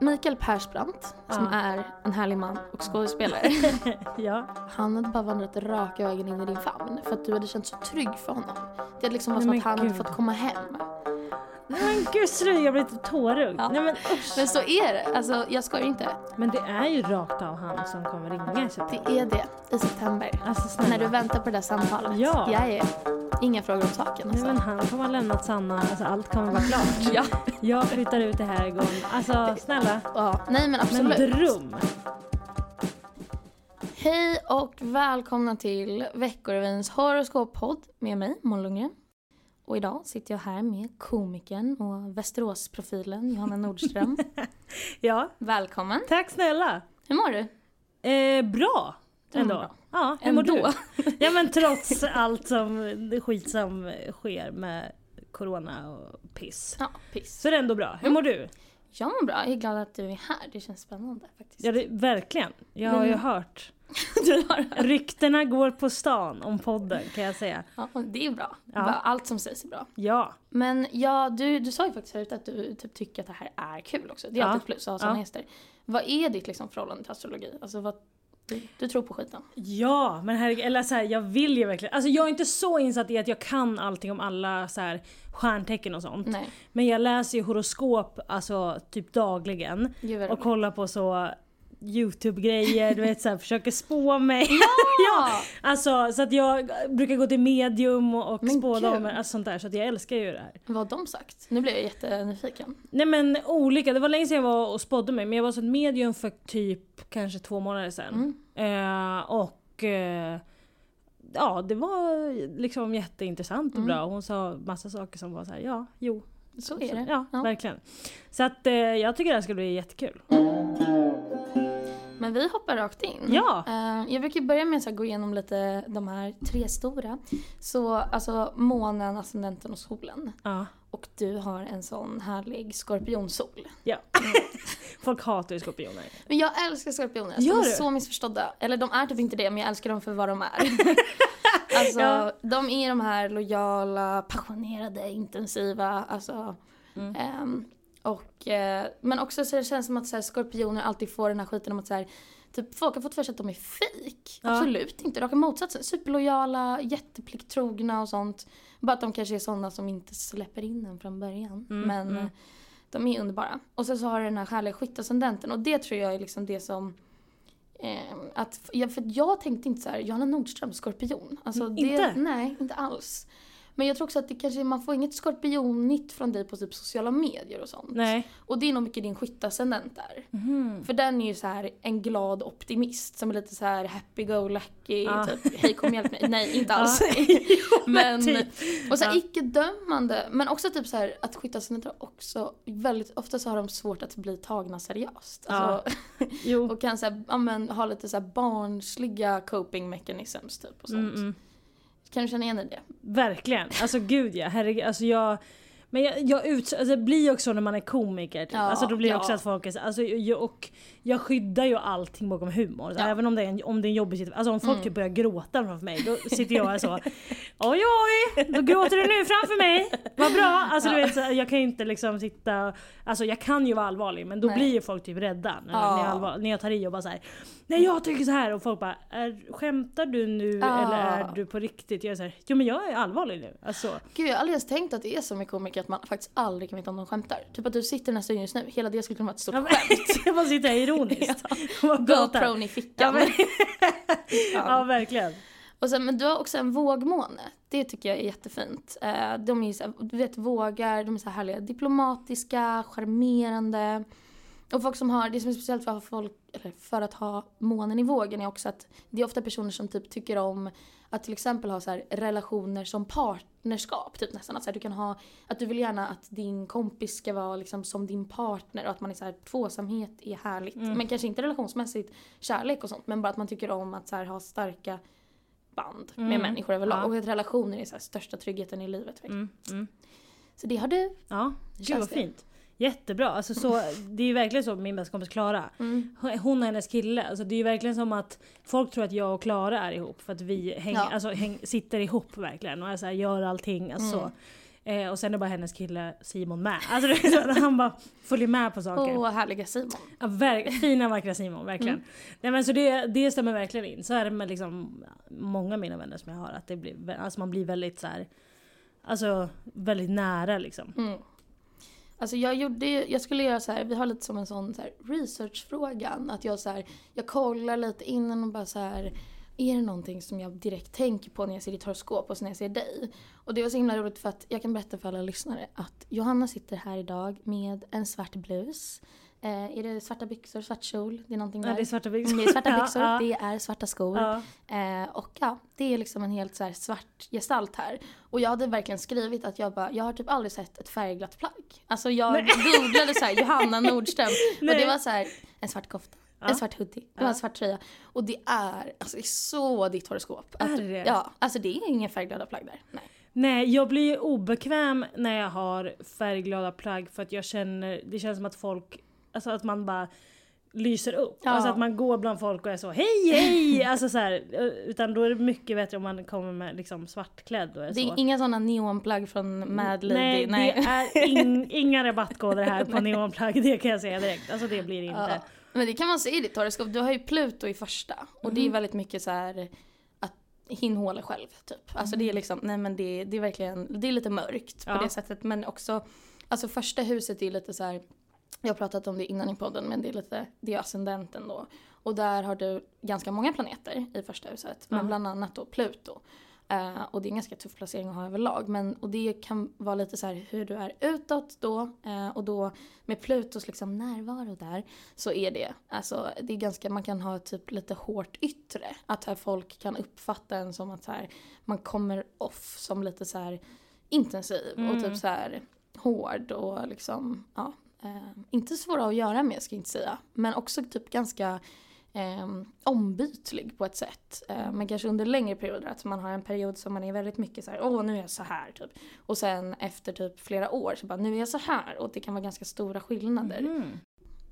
Mikael Persbrandt, som Ja. är en härlig man och skådespelare. ja. Han hade bara vandrat raka vägen in i din famn för att du hade känt så trygg för honom. Det hade liksom varit som att han hade fått komma hem. Nej men gud sluta, jag blir lite tårögd. Ja. Nej men usch. Men så är det. Alltså, jag skojar inte. Men det är ju rakt av han som kommer ringa i september. Det är det i september. Alltså snälla. När du väntar på det där samtalet. Ja. Jag är inga frågor om saken. Nej Alltså. men han kommer ha lämnat Sanna, alltså allt kommer vara klart. Ja. Jag flyttar ut i herrgården. Alltså snälla. ja. Nej men Men absolut. dröm. Hej och välkomna till Veckorevins horoskoppodd med mig, Måns Lundgren. Och idag sitter jag här med komikern och Västeråsprofilen Johanna Nordström. Ja, Välkommen. tack snälla. Hur mår du? Eh, bra. Ändå. bra. Ja, hur mår du? Ändå. Ja men trots allt som, skit som sker med corona och piss. Ja, piss. Så är det ändå bra. Hur Mm. mår du? Jag mår bra. Jag är glad att du är här. Det känns spännande faktiskt. Ja det, verkligen. Jag har ju Men- hört. Du har Ryktena går på stan om podden kan jag säga. Ja, det är bra. Ja. Allt som sägs är bra. Ja. Men ja, du, du sa ju faktiskt förut att du typ tycker att det här är kul också. Det är Ja. alltid ett plus att ha sådana Ja. gäster. Vad är ditt liksom förhållande till astrologi? Alltså vad, du, du tror på skiten? Ja, men herregud, eller så här, jag vill ju verkligen. Alltså jag är inte så insatt i att jag kan allting om alla så här stjärntecken och sånt. Nej, Men jag läser ju horoskop alltså typ dagligen. Och kollar på så YouTube-grejer, du vet såhär försöker spå mig. Ja! Alltså så att jag brukar gå till medium och, och Men spådamer, gud. alltså sånt där. Så att jag älskar ju det här. Vad har de sagt? Nu blir jag jättenyfiken. Nej men olika, det var länge sedan jag var och spådde mig men jag var ett medium för typ kanske två månader sedan. Mm. Eh, och eh, ja det var liksom jätteintressant och Mm. bra. Hon sa massa saker som var så här: ja, jo. Så är det. Ja, Ja. verkligen. Så att eh, jag tycker det här ska bli jättekul. Men vi hoppar rakt in. Ja. Eh, jag brukar börja med att gå igenom lite de här tre stora. Så alltså månen, ascendenten och solen. Ja. Och du har en sån härlig skorpionsol. ja. Folk hatar ju skorpioner. Men jag älskar skorpioner. Alltså, Gör de är du? så missförstådda. Eller de är typ inte det, men jag älskar dem för vad de är. alltså, Ja. de är de här lojala, passionerade, intensiva. Alltså, Mm. ehm, och, eh, men också så det känns som att så här, skorpioner alltid får den här skiten om att så här, typ, folk har fått för sig att de är fake. Ja. Absolut inte. Raka motsatsen. Superlojala, jätteplikttrogna och sånt. Bara att de kanske är sådana som inte släpper in en från början. Mm, men mm. eh, de är underbara. Och sen så har du den här härliga skyttascendenten och det tror jag är liksom det som eh, att, ja, för jag tänkte inte så här, Johanna Nordström, skorpion. Alltså, det, inte? Nej, inte alls. Men jag tror också att det kanske, man får inget skorpionnytt från dig på typ sociala medier och sånt. Nej. Och det är nog mycket din skyttascendent där. Mhm. För den är ju så här en glad optimist som är lite så här happy-go-lucky, Ja. typ hej kom hjälp mig. Nej, inte alls. men, typ. och så här icke-dömande. Men också typ så här att skyttascendenter också väldigt ofta så har de svårt att bli tagna seriöst. Alltså, och kan så här, ja, men, ha lite så här barnsliga coping mechanisms typ och sånt. Mm, mm. Kan du känna igen dig i det? Verkligen. Alltså gud ja. Herregud. Alltså jag... Men jag, jag ut, alltså det blir ju också när man är komiker. Typ. Ja, alltså då blir det ja. också att folk är så, alltså, jag, och jag skyddar ju allting bakom humor. Så Ja. Även om det är en, om det är en jobbig situation. Alltså om folk Mm. typ börjar gråta framför mig. Då sitter jag och så. Oj oj! Då gråter du nu framför mig. Vad bra! Alltså du vet, så, jag kan ju inte liksom sitta... Alltså jag kan ju vara allvarlig men då Nej. blir ju folk typ rädda. När, när, jag, allvar, när jag tar i och bara så här. Nej jag tycker så här och folk bara är, Skämtar du nu eller är du på riktigt? Jag är så här, jo men jag är allvarlig nu. Alltså, Gud, jag har aldrig ens tänkt att det är så med komiker att man faktiskt aldrig kan veta om de skämtar. Typ att du sitter i den här studion just nu, hela det skulle kunna vara ett stort Ja, skämt. jag bara sitter här ironiskt pratar. GoPron i fickan. Ja, men, Ja. ja verkligen. Och sen, men du har också en vågmåne. Det tycker jag är jättefint. Eh, De är så du vet vågar, de är så här härliga, diplomatiska, charmerande. Och folk som har, det som är speciellt för, folk, eller för att ha månen i vågen är också att det är ofta personer som typ tycker om att till exempel ha så relationer som partnerskap. Typ nästan att så här, du kan ha, att du vill gärna att din kompis ska vara liksom som din partner och att man är så här, tvåsamhet är härligt. Mm. Men kanske inte relationsmässigt kärlek och sånt men bara att man tycker om att så här, ha starka band med Mm. människor överlag. Ja. Och att relationer är så här, största tryggheten i livet. Mm, mm. Så det har du. Ja, gud vad fint. Jättebra. Alltså så, det är ju verkligen så med min bästa kompis Klara. Mm. Hon och hennes kille, alltså det är ju verkligen som att folk tror att jag och Klara är ihop för att vi häng, Ja. alltså, häng, sitter ihop verkligen och är så här, gör allting. Alltså, Mm. så. Eh, och sen är bara hennes kille Simon med. Alltså han bara följer med på saker. Åh, härliga Simon. Ja, ver- fina vackra Simon, verkligen. Mm. Nej, men så det, det stämmer verkligen in. Så är det med liksom många av mina vänner som jag har. Att det blir, alltså man blir väldigt så här, Alltså väldigt nära liksom. Mm. Alltså jag gjorde jag skulle göra så här, vi har lite som en sån så här researchfrågan. Att jag så här, jag kollar lite innan och bara så här, är det någonting som jag direkt tänker på när jag ser ditt horoskop och sen när jag ser dig? Och det var så himla roligt för att jag kan berätta för alla lyssnare att Johanna sitter här idag med en svart blus. Eh, är det svarta byxor, svart kjol? Det är någonting där? Ja, det är svarta byxor. Mm, det är svarta byxor, ja. det är svarta skor. Ja. Eh, och ja, det är liksom en helt så svart gestalt här. Och jag hade verkligen skrivit att jag bara, jag har typ aldrig sett ett färgglatt plagg. Alltså jag googlade så här Johanna Nordström och Nej. det var så här en svart kofta. En svart hoodie, det var en svart tröja. Och det är, alltså det är så ditt horoskop. Att, Är det? Ja, alltså det är inga färgglada plagg där. Nej. Nej, jag blir ju obekväm när jag har färgglada plagg för att jag känner, det känns som att folk, alltså att man bara lyser upp. Ja. Alltså att man går bland folk och är så hej hej! alltså så här, utan då är det mycket bättre om man kommer med liksom svartklädd och är Det så. är inga sådana neonplagg från Mad Lady. Nej, Nej. det är in, inga rabattkoder här på neonplagg, det kan jag säga direkt. Alltså det blir inte. Ja. Men det kan man se i ditt horoskop. Du har ju Pluto i första. Och det är Mhm. väldigt mycket så här att hinhåla själv typ. Alltså det är liksom, nej men det, det är verkligen, det är lite mörkt på Ja. det sättet. Men också, alltså första huset är lite så här. Jag har pratat om det innan i podden men det är lite, det är ascendenten då. Och där har du ganska många planeter i första huset. Men Ja. bland annat då Pluto. Eh, och det är en ganska tuff placering att ha överlag. Men, och det kan vara lite så här hur du är utåt då. Eh, och då med Plutos liksom närvaro där så är det, alltså det är ganska, man kan ha typ lite hårt yttre. Att här folk kan uppfatta en som att så här, man kommer off som lite så här intensiv och Mm. typ så här hård och liksom, ja. Eh, inte svåra att göra med ska jag inte säga. Men också typ ganska eh, ombytlig på ett sätt. Eh, men kanske under längre perioder. Att man har en period som man är väldigt mycket så här, åh nu är jag så här typ. Och sen efter typ flera år så bara, nu är jag så här. Och det kan vara ganska stora skillnader. Mm.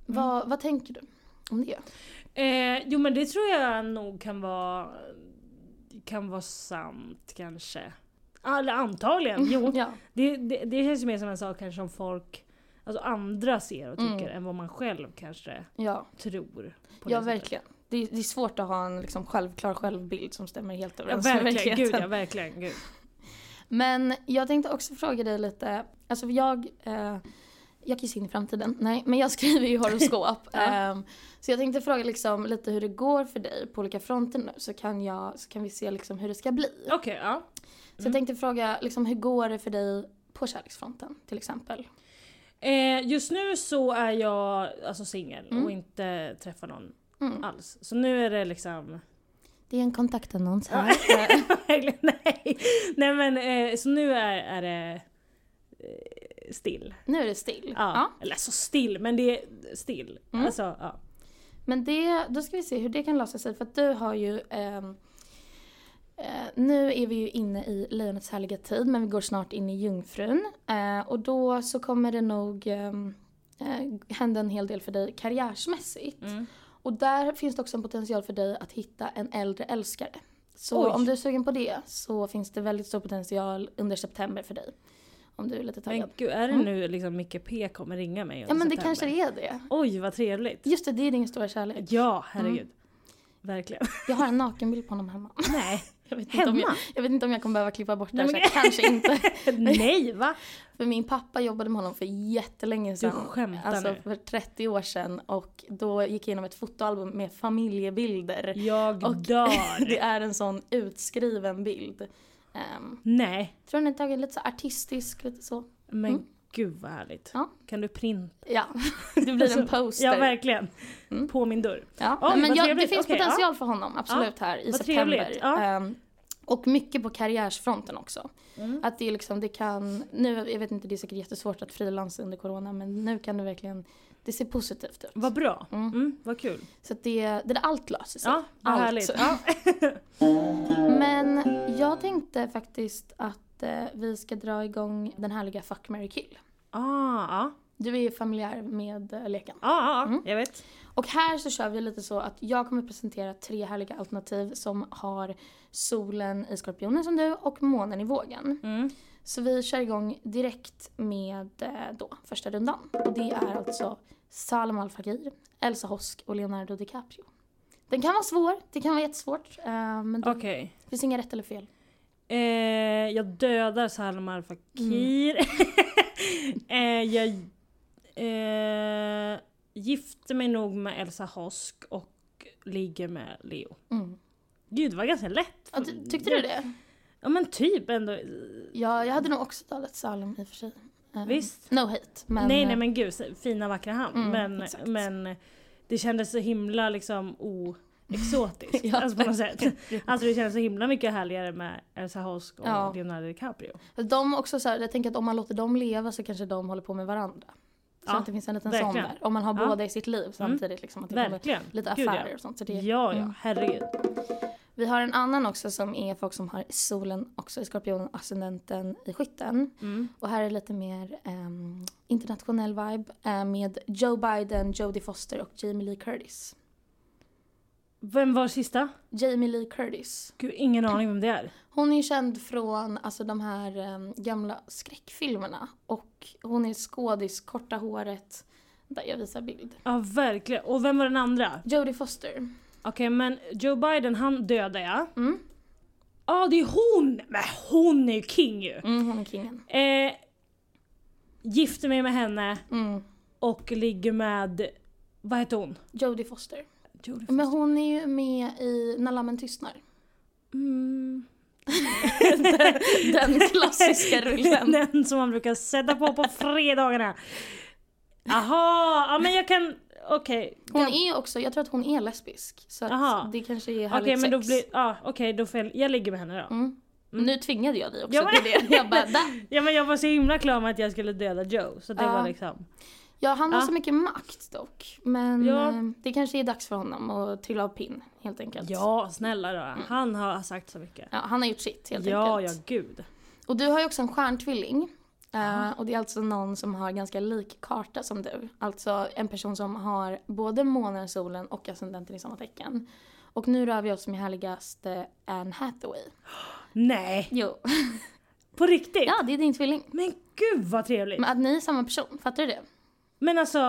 Vad, vad tänker du om det? Eh, jo men det tror jag nog kan vara kan vara sant kanske. Eller antagligen, jo. Ja. Det, det, det känns ju mer som en sak kanske som folk, alltså andra ser och tycker Mm. än vad man själv kanske Ja, tror. på ja det verkligen. Det är, det är svårt att ha en liksom självklar självbild som stämmer helt Ja, överens med verkligen, gud verkligheten. ja, verkligen. Gud. Men jag tänkte också fråga dig lite, alltså jag, eh, jag se in i framtiden, nej men jag skriver ju horoskop. Ja. Ehm, så jag tänkte fråga liksom lite hur det går för dig på olika fronter nu så kan, jag, så kan vi se liksom hur det ska bli. Okej, ja. Så jag tänkte fråga liksom hur går det för dig på kärleksfronten till exempel? Eh, just nu så är jag alltså singel Mm. och inte träffar någon Mm. alls. Så nu är det liksom... Det är en kontaktannons här. Eh, Verkligen, nej. nej men så så nu är, är det eh, still. nu är det still. Ja. Ja. Eller så still, men det är still. Mm. Alltså, ja. Men det, då ska vi se hur det kan lösa sig för att du har ju ehm, eh, nu är vi ju inne i lejonets härliga tid men vi går snart in i jungfrun. Eh, och då så kommer det nog ehm, eh, hända en hel del för dig karriärsmässigt. Mm. Och där finns det också en potential för dig att hitta en äldre älskare. Så Oj. om du är sugen på det så finns det väldigt stor potential under september för dig. Om du är lite Men taggad. gud, är det Mm. nu liksom Micke P kommer ringa mig Ja under men det september? kanske är det. Oj vad trevligt. Just det, det är din stora kärlek. Ja, herregud. Mm. Verkligen. Jag har en nakenbild på honom hemma. Nej. Jag vet, inte om jag, Hemma? jag vet inte om jag kommer behöva klippa bort det Nej, här, men- så kanske inte. Nej va? För min pappa jobbade med honom för jättelänge Du sedan. skämtar Alltså nu. för 30 år sedan och då gick jag igenom ett fotoalbum med familjebilder. Jag Och dör. Det är en sån utskriven bild. Um, Nej. tror den är tagen lite så artistisk, lite så. Men Mm. Gud vad härligt. Ja. Kan du printa? Ja, det blir en poster. Ja verkligen. Mm. På min dörr. Ja, Oj, men jag, det finns Okej, potential för honom absolut här i vad september. Ehm, och mycket på karriärsfronten också. Mm. Att det liksom, det kan, nu, jag vet inte, det är säkert jättesvårt att frilansa under corona men nu kan du verkligen, det ser positivt ut. Vad bra. Mm. Mm, vad kul. Så att det, det där allt löser sig. Ja, vad Allt. härligt. Ja. Men jag tänkte faktiskt att vi ska dra igång den härliga Fuck, marry, kill. Ah, ja. Du är ju familjär med eh, leken. Ja, ja, Mm. jag vet. Och här så kör vi lite så att jag kommer presentera tre härliga alternativ som har solen i skorpionen som du och månen i vågen. Mm. Så vi kör igång direkt med eh, då, första rundan. Och det är alltså Salem Al Fakir, Elsa Hosk och Leonardo DiCaprio. Den kan vara svår, det kan vara jättesvårt. eh, men det Okej. finns inga rätt eller fel. Eh, jag dödar Salman Al Fakir. eh, jag eh, gifter mig nog med Elsa Hosk och ligger med Leo. Mm. Gud det var ganska lätt. Ja, ty- tyckte du det? Ja men typ ändå. Ja, jag hade nog också talat Salem i och för sig. Eh, Visst. No hate. Men, nej eh, nej men gud, fina vackra hamn. Mm, men, exakt. men det kändes så himla liksom oexotiskt. Ja, alltså på något sätt. Alltså det känns så himla mycket härligare med Elsa Hosk och Ja. Leonardo DiCaprio. De också så här, jag tänker att om man låter dem leva så kanske de håller på med varandra. Så Ja, att det finns en liten sån verkligen. där. Om man har båda i sitt liv samtidigt. Liksom, att det kommer Verkligen. lite Gud, affärer ja. och sånt. Så det, Ja ja, herregud. Vi har en annan också som är folk som har solen också i skorpionen, ascendenten i skytten. Mm. Och här är lite mer ehm, internationell vibe eh, med Joe Biden, Jodie Foster och Jamie Lee Curtis. Vem var sista? Jamie Lee Curtis. Gud, ingen aning vem det är. Hon är känd från alltså, de här ehm, gamla skräckfilmerna. Och hon är skådis, korta håret. Där jag visar bild. Ja verkligen. Och vem var den andra? Jodie Foster. Okej men Joe Biden han dödade jag. Mm. Ja det är hon! Men hon är ju king ju! Mm, hon är kingen. Eh, gifter mig med henne Mm. och ligger med, vad heter hon? Jodie Foster. Jodie Men hon är ju med i När lammen tystnar. Mm. Den klassiska rullen. Den som man brukar sätta på på fredagarna. Jaha, ja men jag kan, okej. Hon Kan- är också, jag tror att hon är lesbisk. Så Aha. att det kanske är härligt men då sex. blir, ja okej då får jag, jag ligger med henne då. Mm. Mm. Nu tvingade jag dig också Ja, men- till det. Jag bara, da. Ja men jag var så himla klar med att jag skulle döda Joe så det Ja. var liksom. Ja, han har Ja. så mycket makt dock. Men Ja. eh, det kanske är dags för honom att trilla av pinn helt enkelt. Ja snälla då, han har sagt så mycket. Ja, han har gjort sitt helt Ja ja enkelt. gud. Och du har ju också en stjärntvilling. Eh, och det är alltså någon som har ganska lik karta som du. Alltså en person som har både månen, solen och ascendenten i samma tecken. Och nu rör vi oss med härligaste Anne Hathaway. Nej, Jo, på riktigt? ja det är din tvilling. Men gud vad trevligt. Men att ni är samma person, fattar du det? Men alltså,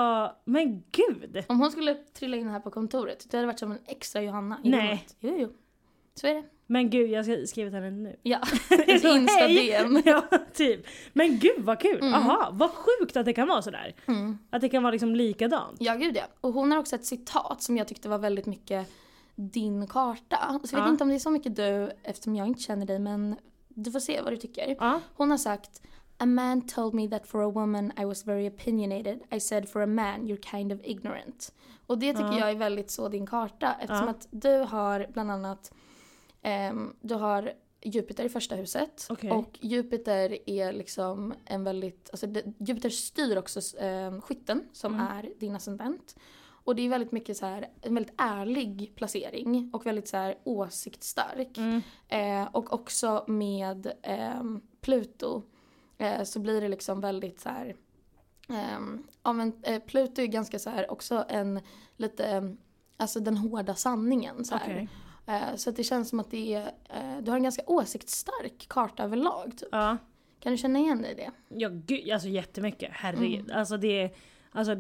men gud. Om hon skulle trilla in här på kontoret, det hade varit som en extra Johanna i Nej. rummet. Jo, jo. Så är det. Men gud jag ska skriva till henne nu. Ja, Så, ett hej! insta-DM. Ja typ. Men gud vad kul. Mm. Aha, vad sjukt att det kan vara sådär. Mm. Att det kan vara liksom likadant. Ja, gud ja. Och hon har också ett citat som jag tyckte var väldigt mycket din karta. Så jag vet Ja. inte om det är så mycket du, eftersom jag inte känner dig, men du får se vad du tycker. Ja. Hon har sagt A man told me that for a woman I was very opinionated. I said for a man you're kind of ignorant. Och det tycker Ja. jag är väldigt så din karta eftersom Ja. att du har bland annat ehm, du har Jupiter i första huset Okej. och Jupiter är liksom en väldigt, alltså det, Jupiter styr också eh, skytten som Mm. är din ascendent. Och det är väldigt mycket så här, en väldigt ärlig placering och väldigt så här åsiktsstark. Mm. Eh, och också med ehm, Pluto eh, så blir det liksom väldigt så här. ehm, ja, men, eh, Pluto är ganska så här också en lite, alltså den hårda sanningen. Så, här. Okej. Eh, så det känns som att det är, eh, du har en ganska åsiktsstark karta överlag. Typ. Ja. Kan du känna igen dig i det? Ja gud, alltså jättemycket. Herregud. Mm. Alltså det. Alltså,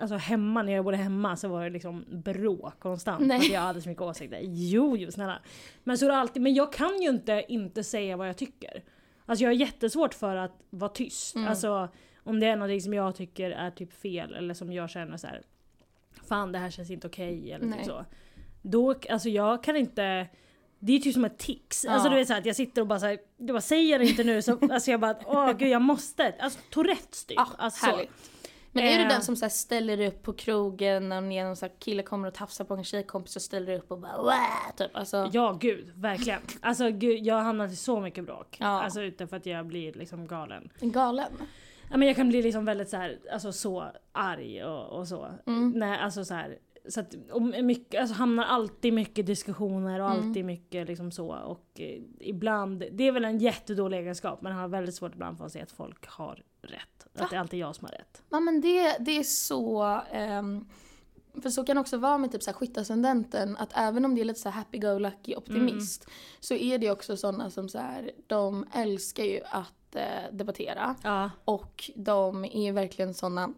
alltså hemma, när jag bodde hemma så var det liksom bråk konstant. Nej. Att jag hade så mycket åsikter. Jo, jo snälla. Men så är det alltid, men jag kan ju inte inte säga vad jag tycker. Alltså jag har jättesvårt för att vara tyst. Mm. Alltså om det är något som jag tycker är typ fel eller som jag känner så här. Fan det här känns inte okej eller Nej. typ så. Då, alltså jag kan inte det är typ som ett tics. Alltså Ja. du vet såhär att jag sitter och bara såhär, du bara säger det inte nu så alltså jag bara åh gud jag måste. Alltså Tourettes typ. Ja, alltså, så. Men är du Eh. den som så ställer upp på krogen när någon så här kille kommer och tafsar på en tjejkompis och ställer upp och bara Wah! typ alltså. Ja gud, verkligen. Alltså gud, jag har hamnat i så mycket bråk. Ja. Alltså utan att jag blir liksom galen. Galen. Ja, men jag kan bli liksom väldigt så här, alltså så arg och, och så. Mm. Nej, alltså så här, så att, och mycket, alltså hamnar alltid mycket diskussioner och Mm. alltid mycket liksom så. Och eh, ibland, det är väl en jättedålig egenskap men jag har väldigt svårt ibland för att se att folk har rätt. Att det är alltid jag som har rätt. Ja men det, det är så, ehm, för så kan det också vara med typ så här skyttascendenten att även om det är lite så happy-go-lucky optimist så är det också sådana som så här, de älskar ju att eh, debattera Ja. och de är verkligen sådana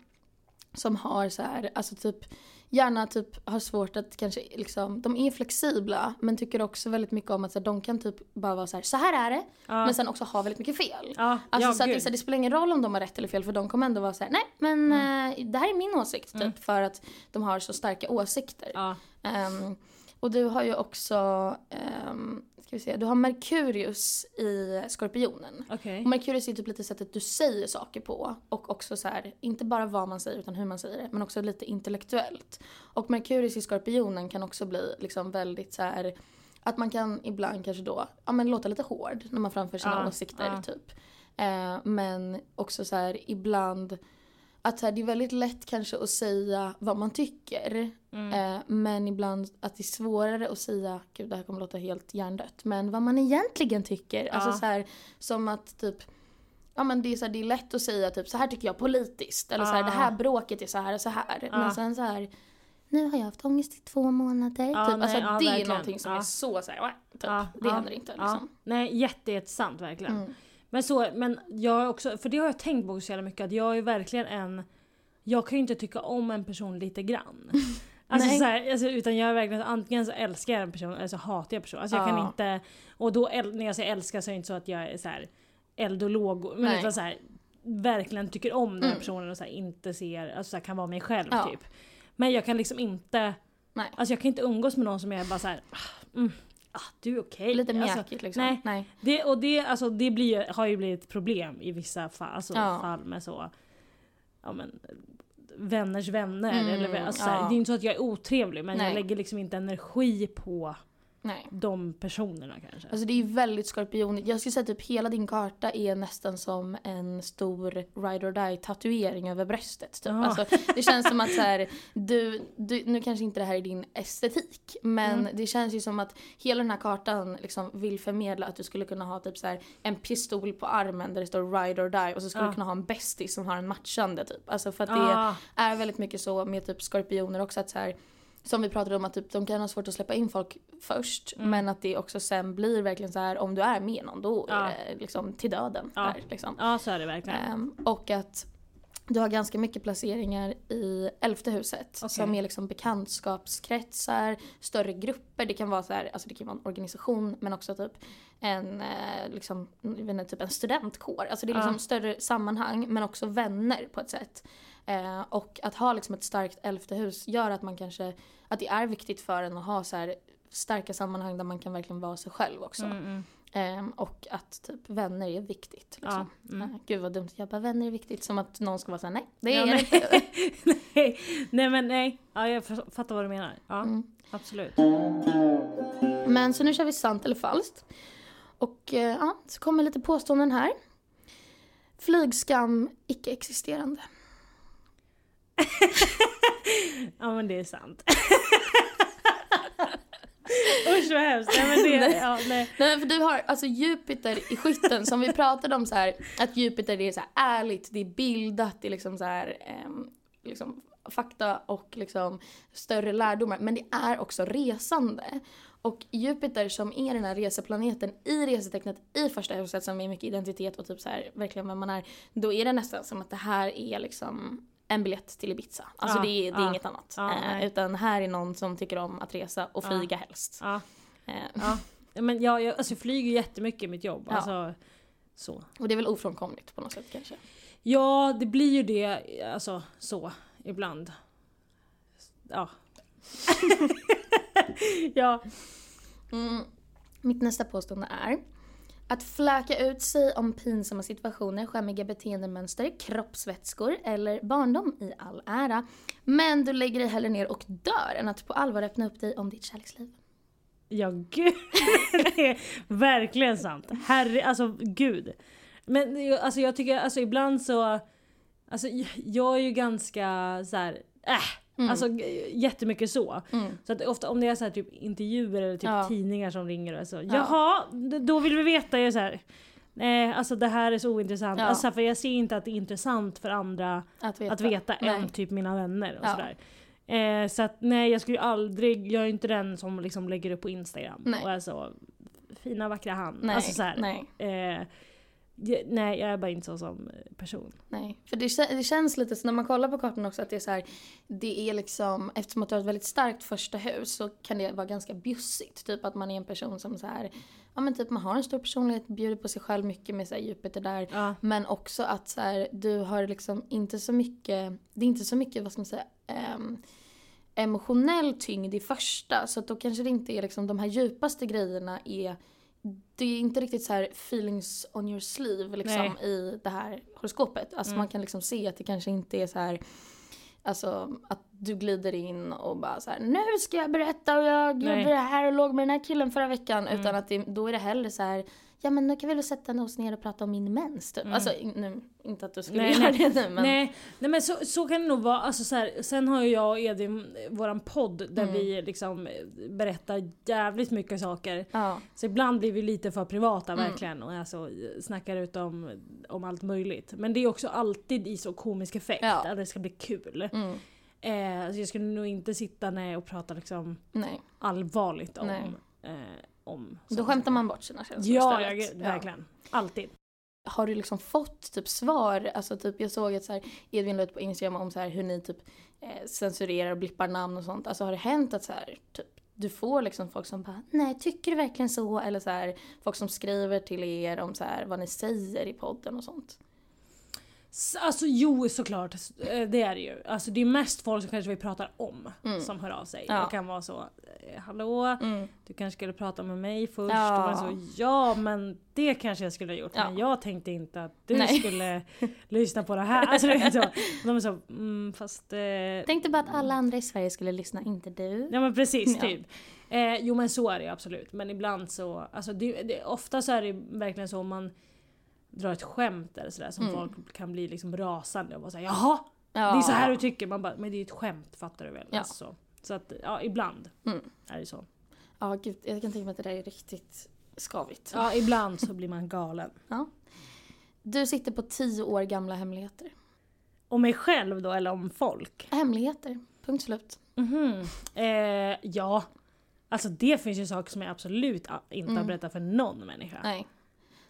som har så här, alltså typ gärna typ har svårt att kanske liksom, de är flexibla men tycker också väldigt mycket om att så här, de kan typ bara vara så här, så här är det Ja. men sen också ha väldigt mycket fel. Ja, Alltså ja, så att så det spelar ingen roll om de har rätt eller fel för de kommer ändå vara så här, nej men eh, det här är min åsikt typ för att de har så starka åsikter. Ehm, och du har ju också, um, ska vi se, du har Merkurius i Skorpionen. Okej. Och Merkurius är typ lite sättet du säger saker på och också så här, inte bara vad man säger utan hur man säger det men också lite intellektuellt. Och Merkurius i Skorpionen kan också bli liksom väldigt så här att man kan ibland kanske då, ja men låta lite hård när man framför sina Ja, åsikter ja. typ. Eh, men också så här ibland att här, det är väldigt lätt kanske att säga vad man tycker. Mm. Eh, men ibland att det är svårare att säga, gud det här kommer låta helt hjärndött, men vad man egentligen tycker. Alltså Ja. så här, som att typ Ja men det är, så här, det är lätt att säga typ så här tycker jag politiskt. Eller så här, Ja. det här bråket är så här och så här. Ja. Men sen så här nu har jag haft ångest i två månader. Ja, typ. alltså nej, ja, det är verkligen. någonting som Ja. är så så här, "Wah", typ. Ja, Det ja, händer inte Ja. liksom. Nej, jätte, jättesant verkligen. Mm. Men så, men jag också, för det har jag tänkt på så jävla mycket att jag är verkligen en, jag kan ju inte tycka om en person lite grann. Alltså, Nej. så här, alltså, utan jag är verkligen antingen så älskar jag en person eller så hatar jag en person. Alltså jag kan Ja. inte, och då när jag säger älska så är det inte så att jag är så här eld och lågor, men utan så här, verkligen tycker om den här Mm. personen och så här, inte ser, alltså så här, kan vara mig själv Ja. typ. Men jag kan liksom inte, Nej. alltså jag kan inte umgås med någon som jag är bara så här, ah, mm, ah, du är okej. Lite Alltså, mjäkigt liksom. nej. nej. det, och det, alltså, det blir, har ju blivit ett problem i vissa fall, alltså, Ja. fall med så, ja men vänners vänner. Mm, eller, alltså, ja. Det är inte så att jag är otrevlig men Nej. jag lägger liksom inte energi på nej. de personerna kanske. Alltså det är väldigt skorpionigt. Jag skulle säga typ hela din karta är nästan som en stor ride or die tatuering över bröstet. Typ. Ja. Alltså, det känns som att så här, du, du, nu kanske inte det här är din estetik men Mm. det känns ju som att hela den här kartan liksom vill förmedla att du skulle kunna ha typ så här, en pistol på armen där det står ride or die och så skulle Ja. du kunna ha en bästis som har en matchande typ. Alltså för att det Ah, är väldigt mycket så med typ skorpioner också att så här, som vi pratade om att typ, de kan ha svårt att släppa in folk först Mm. men att det också sen blir verkligen så här om du är med någon då Ja. är det liksom till döden. Ja. Där, liksom. ja så är det verkligen. Ehm, och att du har ganska mycket placeringar i elfte huset Okej. som är liksom bekantskapskretsar, större grupper. Det kan vara så här, alltså det kan vara en organisation men också typ en, eh, liksom, inte, typ en studentkår. Alltså det är liksom Ja. större sammanhang men också vänner på ett sätt. Eh, och att ha liksom ett starkt elfte hus gör att man kanske, att det är viktigt för en att ha så här starka sammanhang där man kan verkligen vara sig själv också. Mm, mm. Ehm, och att typ vänner är viktigt. Liksom. Ja, mm. Eh, Gud vad dumt, jag bara vänner är viktigt. Som att någon ska vara såhär, nej det Ja, är det nej. inte. nej, nej men nej, ja, jag fattar vad du menar. Ja, Mm. absolut. Men så nu kör vi sant eller falskt. Och eh, ja, så kommer lite påståenden här. Flygskam icke-existerande. Ja men det är sant. Usch vad hemskt. Nej, men det, Nej. ja, nej. Nej för du har alltså Jupiter i skytten som vi pratade om så här att Jupiter det är så här ärligt, det är bildat, det är liksom så här ehm, liksom fakta och liksom större lärdomar. Men det är också resande. Och Jupiter som är den här reseplaneten i resetecknet i första huset som är mycket identitet och typ så här verkligen vem man är. Då är det nästan som att det här är liksom en biljett till Ibiza. Alltså Ja, det, är, det är ja, inget annat. ja, eh, utan här är någon som tycker om att resa och flyga helst. Eh, ja. Men jag, jag, alltså, flyger jättemycket i mitt jobb. Alltså, så. Och det är väl ofrånkomligt på något sätt kanske. Ja, det blir ju det alltså så ibland. Ja. ja. Mm. Mitt nästa påstående är att fläka ut sig om pinsamma situationer, skämmiga beteendemönster, kroppsvätskor eller barndom i all ära. Men du lägger dig hellre ner och dör än att på allvar öppna upp dig om ditt kärleksliv. Ja gud. det är verkligen sant. Herre, alltså gud. Men alltså jag tycker, alltså ibland så, alltså jag är ju ganska så här, äh, Mm. Alltså jättemycket så. Mm. Så att ofta om det är så här, typ intervjuer eller typ Ja. tidningar som ringer och så. Ja. Jaha, då vill vi veta. Jag så här, nej alltså det här är så ointressant. Ja. Alltså, för jag ser inte att det är intressant för andra Att veta. att veta än typ mina vänner och Ja. sådär. Eh, så att nej jag skulle ju aldrig, jag är inte den som liksom lägger upp på Instagram Nej. och är så fina vackra hand. Nej, alltså så här, nej, Eh, jag, nej jag är bara inte så som person. nej. För det, det känns lite så när man kollar på kartan också att det är så här, det är liksom, eftersom att du har ett väldigt starkt första hus så kan det vara ganska bjussigt. Typ att man är en person som så här, ja men typ man har en stor personlighet, bjuder på sig själv mycket med så här Jupiter där. Ja. Men också att så här, du har liksom inte så mycket, det är inte så mycket, vad ska man säga, ehm, emotionell tyngd i första. Så att då kanske det inte är liksom de här djupaste grejerna är, det är inte riktigt så här feelings on your sleeve liksom i det här horoskopet. Alltså Mm. man kan liksom se att det kanske inte är så här Alltså att du glider in och bara så här: nu ska jag berätta och jag Nej. gjorde det här och låg med den här killen förra veckan. Mm. Utan att det, då är det hellre så här ja men nu kan vi väl sätta oss ner och prata om min mens typ. Mm. Alltså nu, inte att du skulle Nej, göra nej. det nu men. Nej, nej men så, så kan det nog vara. Alltså så här, sen har ju jag och Edvin våran podd där Mm. vi liksom berättar jävligt mycket saker. Ja, Så ibland blir vi lite för privata Mm. verkligen och alltså, snackar ut om, om allt möjligt. Men det är också alltid i så komisk effekt, Ja. att det ska bli kul. mm, Eh, så jag skulle nog inte sitta ner och prata liksom nej. allvarligt om... Om Då skämtar man bort sina känslor Ja, istället. jag, verkligen. Alltid. Har du liksom fått typ svar? Alltså typ jag såg att så här, Edvin la ut på Instagram om så här, hur ni typ eh, censurerar och blippar namn och sånt. Alltså har det hänt att så här, typ, du får liksom folk som bara nej tycker du verkligen så? Eller så här, folk som skriver till er om så här, vad ni säger i podden och sånt. Alltså jo såklart, eh, det är det ju. Alltså det är mest folk som kanske vi pratar om Mm. som hör av sig. Ja. Och kan vara så, eh, hallå, Mm. du kanske skulle prata med mig först. Ja. Och så, ja men det kanske jag skulle ha gjort. Ja. Men jag tänkte inte att du Nej. skulle lyssna på det här. Alltså, det är så. De är så, mm, fast... Eh, Tänkte bara att alla andra i Sverige skulle lyssna, inte du. Ja men precis, typ. Eh, jo men så är det absolut. Men ibland så, alltså det, det, ofta så är det verkligen så man drar ett skämt eller sådär som Mm. folk kan bli liksom rasande och bara säga jaha? Ja. Det är så här du tycker. Man bara, men det är ett skämt fattar du väl? Ja. Alltså, så. att ja, ibland Mm. är det så. Ja gud, jag kan tänka mig att det där är riktigt skavigt. Ja ibland så blir man galen. Du sitter på tio år gamla hemligheter. Om mig själv då eller om folk? Hemligheter, punkt slut. Mhm. Eh, ja. Alltså det finns ju saker som jag absolut inte har Mm. berättat för någon människa. Nej.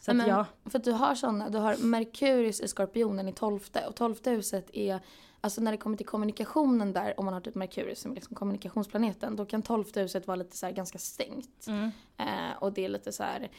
Så att men- ja. För att du har sådana, du har Merkurius i Skorpionen i tolfte och tolfte huset är Alltså när det kommer till kommunikationen där, om man har typ Merkurius som är liksom kommunikationsplaneten, då kan tolfte huset vara lite så ganska stängt. Mm. Eh, och det är lite så här,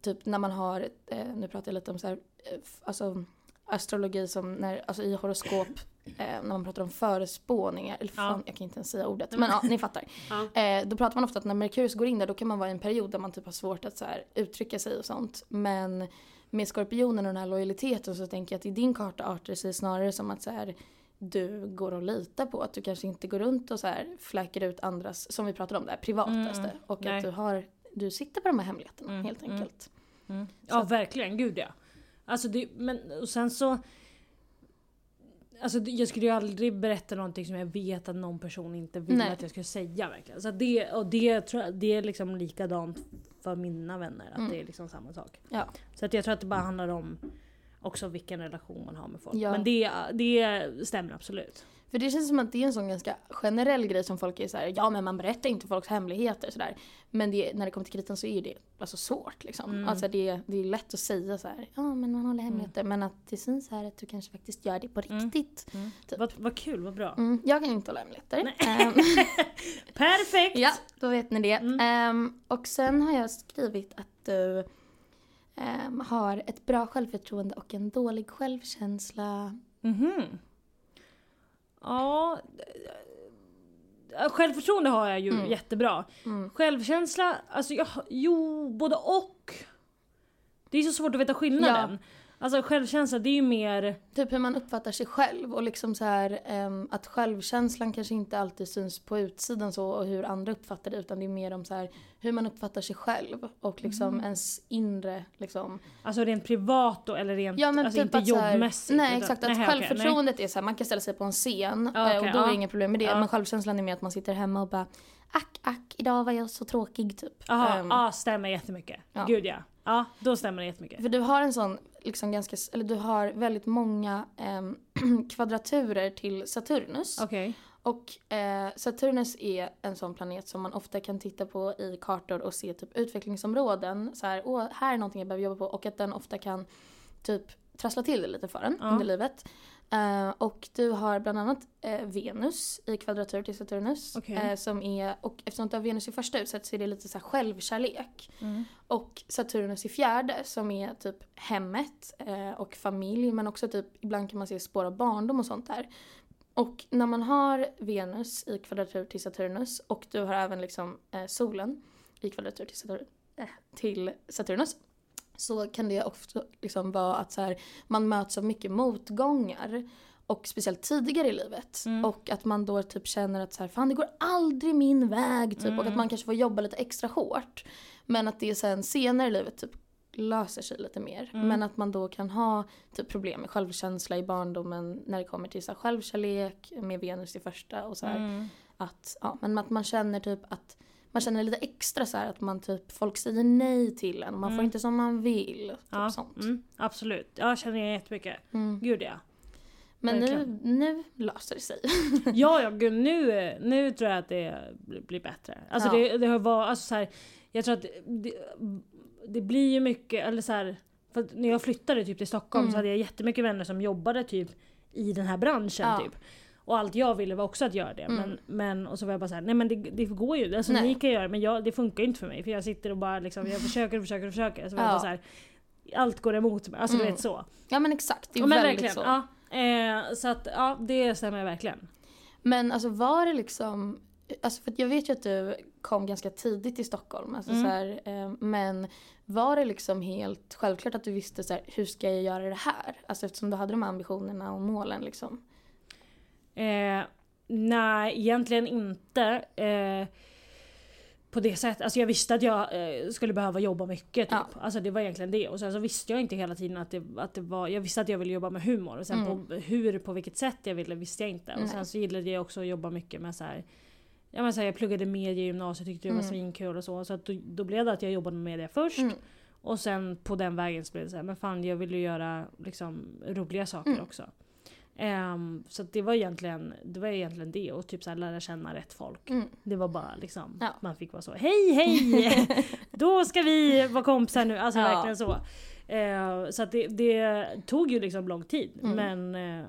typ när man har, eh, nu pratar jag lite om så här, eh, alltså astrologi som när, alltså i horoskop, eh, när man pratar om förespåningar, eller fan, jag kan inte ens säga ordet, men ja, ni fattar. Ja. Eh, då pratar man ofta att när Merkurius går in där då kan man vara i en period där man typ har svårt att så här, uttrycka sig och sånt. Men med skorpionen och den här lojaliteten så tänker jag att i din karta artar det sig snarare som att så här, du går och litar på att du kanske inte går runt och så här fläker ut andras, som vi pratade om, det här privataste. Mm, och nej. att du, har, du sitter på de här hemligheterna Mm, helt mm. enkelt. Mm. Ja verkligen, gud ja. Alltså det, men och sen så... Alltså jag skulle ju aldrig berätta någonting som jag vet att någon person inte vill Nej. att jag ska säga verkligen. Så det, och det, tror jag, det är liksom likadant för mina vänner, att Mm. det är liksom samma sak. Ja. Så att jag tror att det bara handlar om också vilken relation man har med folk. Ja. Men det, det stämmer absolut. För det känns som att det är en sån ganska generell grej som folk är så här, ja men man berättar inte folks hemligheter sådär. Men det, när det kommer till kritan så är det alltså svårt liksom. Mm. Alltså det, det är lätt att säga så här, ja men man håller hemligheter. Men att det syns här att du kanske faktiskt gör det på Mm. riktigt. Typ. Vad, vad kul, vad bra. Mm, jag kan inte hålla hemligheter. Ehm, Perfekt! ja, då vet ni det. Mm. Ehm, och sen har jag skrivit att du ehm, har ett bra självförtroende och en dålig självkänsla. Mhm. Ja. eh, Självförtroende har jag ju Mm. jättebra. Mm. Självkänsla, alltså jag, jo både och. Det är så svårt att veta skillnaden. Alltså självkänsla det är ju mer, Typ hur man uppfattar sig själv och liksom så här ehm, att självkänslan kanske inte alltid syns på utsidan så och hur andra uppfattar det utan det är mer om så här hur man uppfattar sig själv och liksom Mm. ens inre liksom. alltså rent privat då eller rent, Ja men alltså typ inte jobbmässigt. Nej utan- exakt, att Nej, självförtroendet är så här, man kan ställa sig på en scen Ja, eh, och då är ja. det inga problem med det Ja. men självkänslan är mer att man sitter hemma och bara ack ack idag var jag så tråkig typ. Ehm, ja stämmer jättemycket. Ja. Gud ja. Ja, då stämmer det jättemycket. För du har en sån, liksom ganska, eller du har väldigt många ehm, kvadraturer till Saturnus. Okej. Och eh, Saturnus är en sån planet som man ofta kan titta på i kartor och se typ utvecklingsområden. Så här, åh, här är någonting jag behöver jobba på. Och att den ofta kan typ trassla till det lite för en Ja. under livet. Eh, och du har bland annat eh, Venus i kvadratur till Saturnus. Okej. Eh, som är, och eftersom du har Venus i första huset så är det lite så här självkärlek. Mm. Och Saturnus i fjärde som är typ hemmet och familj men också typ ibland kan man se spår av barndom och sånt där. Och när man har Venus i kvadratur till Saturnus och du har även liksom solen i kvadratur till, Satur- till Saturnus så kan det också liksom vara att så här, man möts av mycket motgångar och speciellt tidigare i livet. Mm. Och att man då typ känner att så här, fan det går aldrig min väg typ och att Mm. man kanske får jobba lite extra hårt. Men att det sen senare i livet typ löser sig lite mer. Mm. Men att man då kan ha typ problem med självkänsla i barndomen när det kommer till så här, självkärlek med Venus i första och så här, Mm. att, ja, men att man känner typ att man känner lite extra så att man typ, folk säger nej till en man får Mm. inte som man vill. Typ Ja, sånt. mm, absolut. Jag känner igen jättemycket. Mm. Gud ja. Men nu, verkligen. nu löser det sig. Ja, ja gud, nu, nu tror jag att det blir bättre. Alltså Ja. det, det har varit, alltså så här, jag tror att det, det blir ju mycket, eller så här, för när jag flyttade typ till Stockholm Mm. så hade jag jättemycket vänner som jobbade typ i den här branschen Ja. typ. Och allt jag ville var också att göra det. Mm. Men, men, och så var jag bara såhär, nej men det, det går ju. Alltså Nej. ni kan göra det men jag, det funkar ju inte för mig. För jag sitter och bara liksom, jag försöker och försöker och försöker. Så var jag Ja. bara så här, allt går emot mig. Alltså du Mm. vet så. Ja men exakt, det är men väldigt verkligen. så. Ja, eh, så att ja, det stämmer verkligen. Men alltså var det liksom, alltså för jag vet ju att du kom ganska tidigt till Stockholm. Alltså Mm. så här, eh, men var det liksom helt självklart att du visste så här, hur ska jag göra det här? Alltså eftersom du hade de här ambitionerna och målen liksom. Eh, nej, egentligen inte. Eh, på det sättet. Alltså jag visste att jag eh, skulle behöva jobba mycket. Typ. Ja. Alltså det var egentligen det. Och sen så visste jag inte hela tiden att det, att det var... Jag visste att jag ville jobba med humor. Och sen Mm. på hur, på vilket sätt jag ville visste jag inte. Och Nej. sen så gillade jag också att jobba mycket med så här. Ja, men så här, jag pluggade media i gymnasiet tyckte det var Mm. svinkul och så. Så att då, då blev det att jag jobbade med media först. Mm. Och sen på den vägen så blev det så här, men fan jag vill ju göra liksom roliga saker Mm. också. Ehm, så det var egentligen det, var egentligen det och typ så här, lära känna rätt folk. Mm. Det var bara liksom, Ja. man fick vara så hej hej! Då ska vi vara kompisar nu. Alltså Ja. verkligen så. Ehm, så det, det tog ju liksom lång tid. Mm. Men, eh,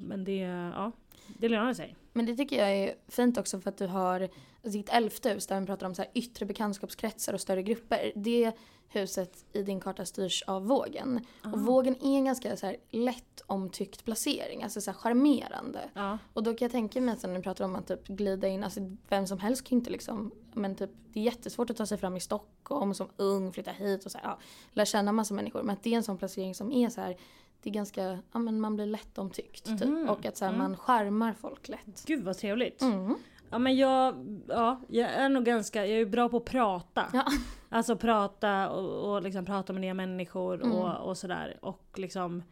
men det, ja, det lönade sig. Men det tycker jag är fint också för att du har alltså ditt elfte hus där man pratar om så här yttre bekantskapskretsar och större grupper. Det huset i din karta styrs av vågen. Och vågen är en ganska så här lätt omtyckt placering, alltså så här charmerande. Ja. Och då kan jag tänka mig att sen när du pratar om att typ glida in, alltså vem som helst kan inte liksom, men typ det är jättesvårt att ta sig fram i Stockholm som ung, flytta hit och så här, ja, lära känna massa människor. Men att det är en sån placering som är så här, det är ganska, ja men man blir lätt omtyckt Mhm. typ. Och att så här, Mm. man charmar folk lätt. Gud vad trevligt. Mm. Ja men jag, ja, jag är nog ganska, jag är bra på att prata. Ja. Alltså prata och, och liksom prata med nya människor Mm. och, och sådär. Och liksom...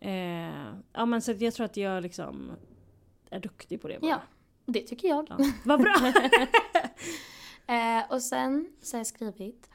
Eh, ja men så jag tror att jag liksom är duktig på det bara. Ja, det tycker jag. Ja. Vad bra! Eh, och sen så har jag skrivit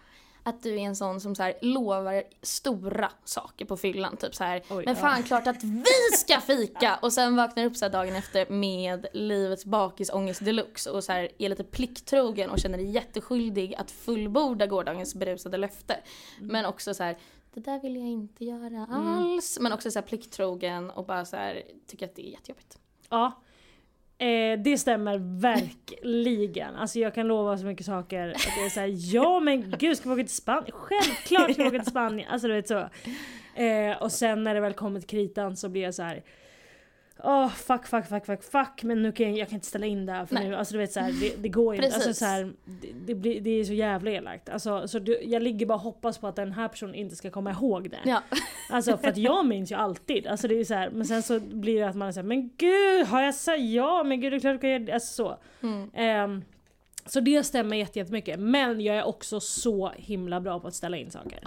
att du är en sån som så här lovar stora saker på fyllan. Typ så här, Oj, men ja. fan klart att vi ska fika! Och sen vaknar upp så dagen efter med livets bakisångest deluxe och så här är lite plikttrogen och känner dig jätteskyldig att fullborda gårdagens berusade löfte. Mm. Men också så här, det där vill jag inte göra alls. Men också så här plikttrogen och bara så här, tycker att det är jättejobbigt. Ja. Eh, det stämmer verkligen. Alltså jag kan lova så mycket saker. Att jag är såhär, ja men gud ska vi åka till Spanien? Självklart ska vi åka till Spanien! Alltså du vet så. Eh, och sen när det väl kommer till kritan så blir jag så här. Åh fuck, fuck, fuck, fuck, fuck. Men nu kan jag, jag kan inte ställa in det här för Nej. nu. Alltså du vet så här, det, det går inte. Alltså, så här, det, det, blir, det är så jävla elakt. Alltså, så du, jag ligger bara och hoppas på att den här personen inte ska komma ihåg det. Ja. Alltså för att jag minns ju alltid. Alltså det är så här, men sen så blir det att man är men gud har jag sagt ja? Men gud det är klart du kan göra det. Alltså så. Mm. Ehm, så det stämmer jätte- jättemycket. Men jag är också så himla bra på att ställa in saker.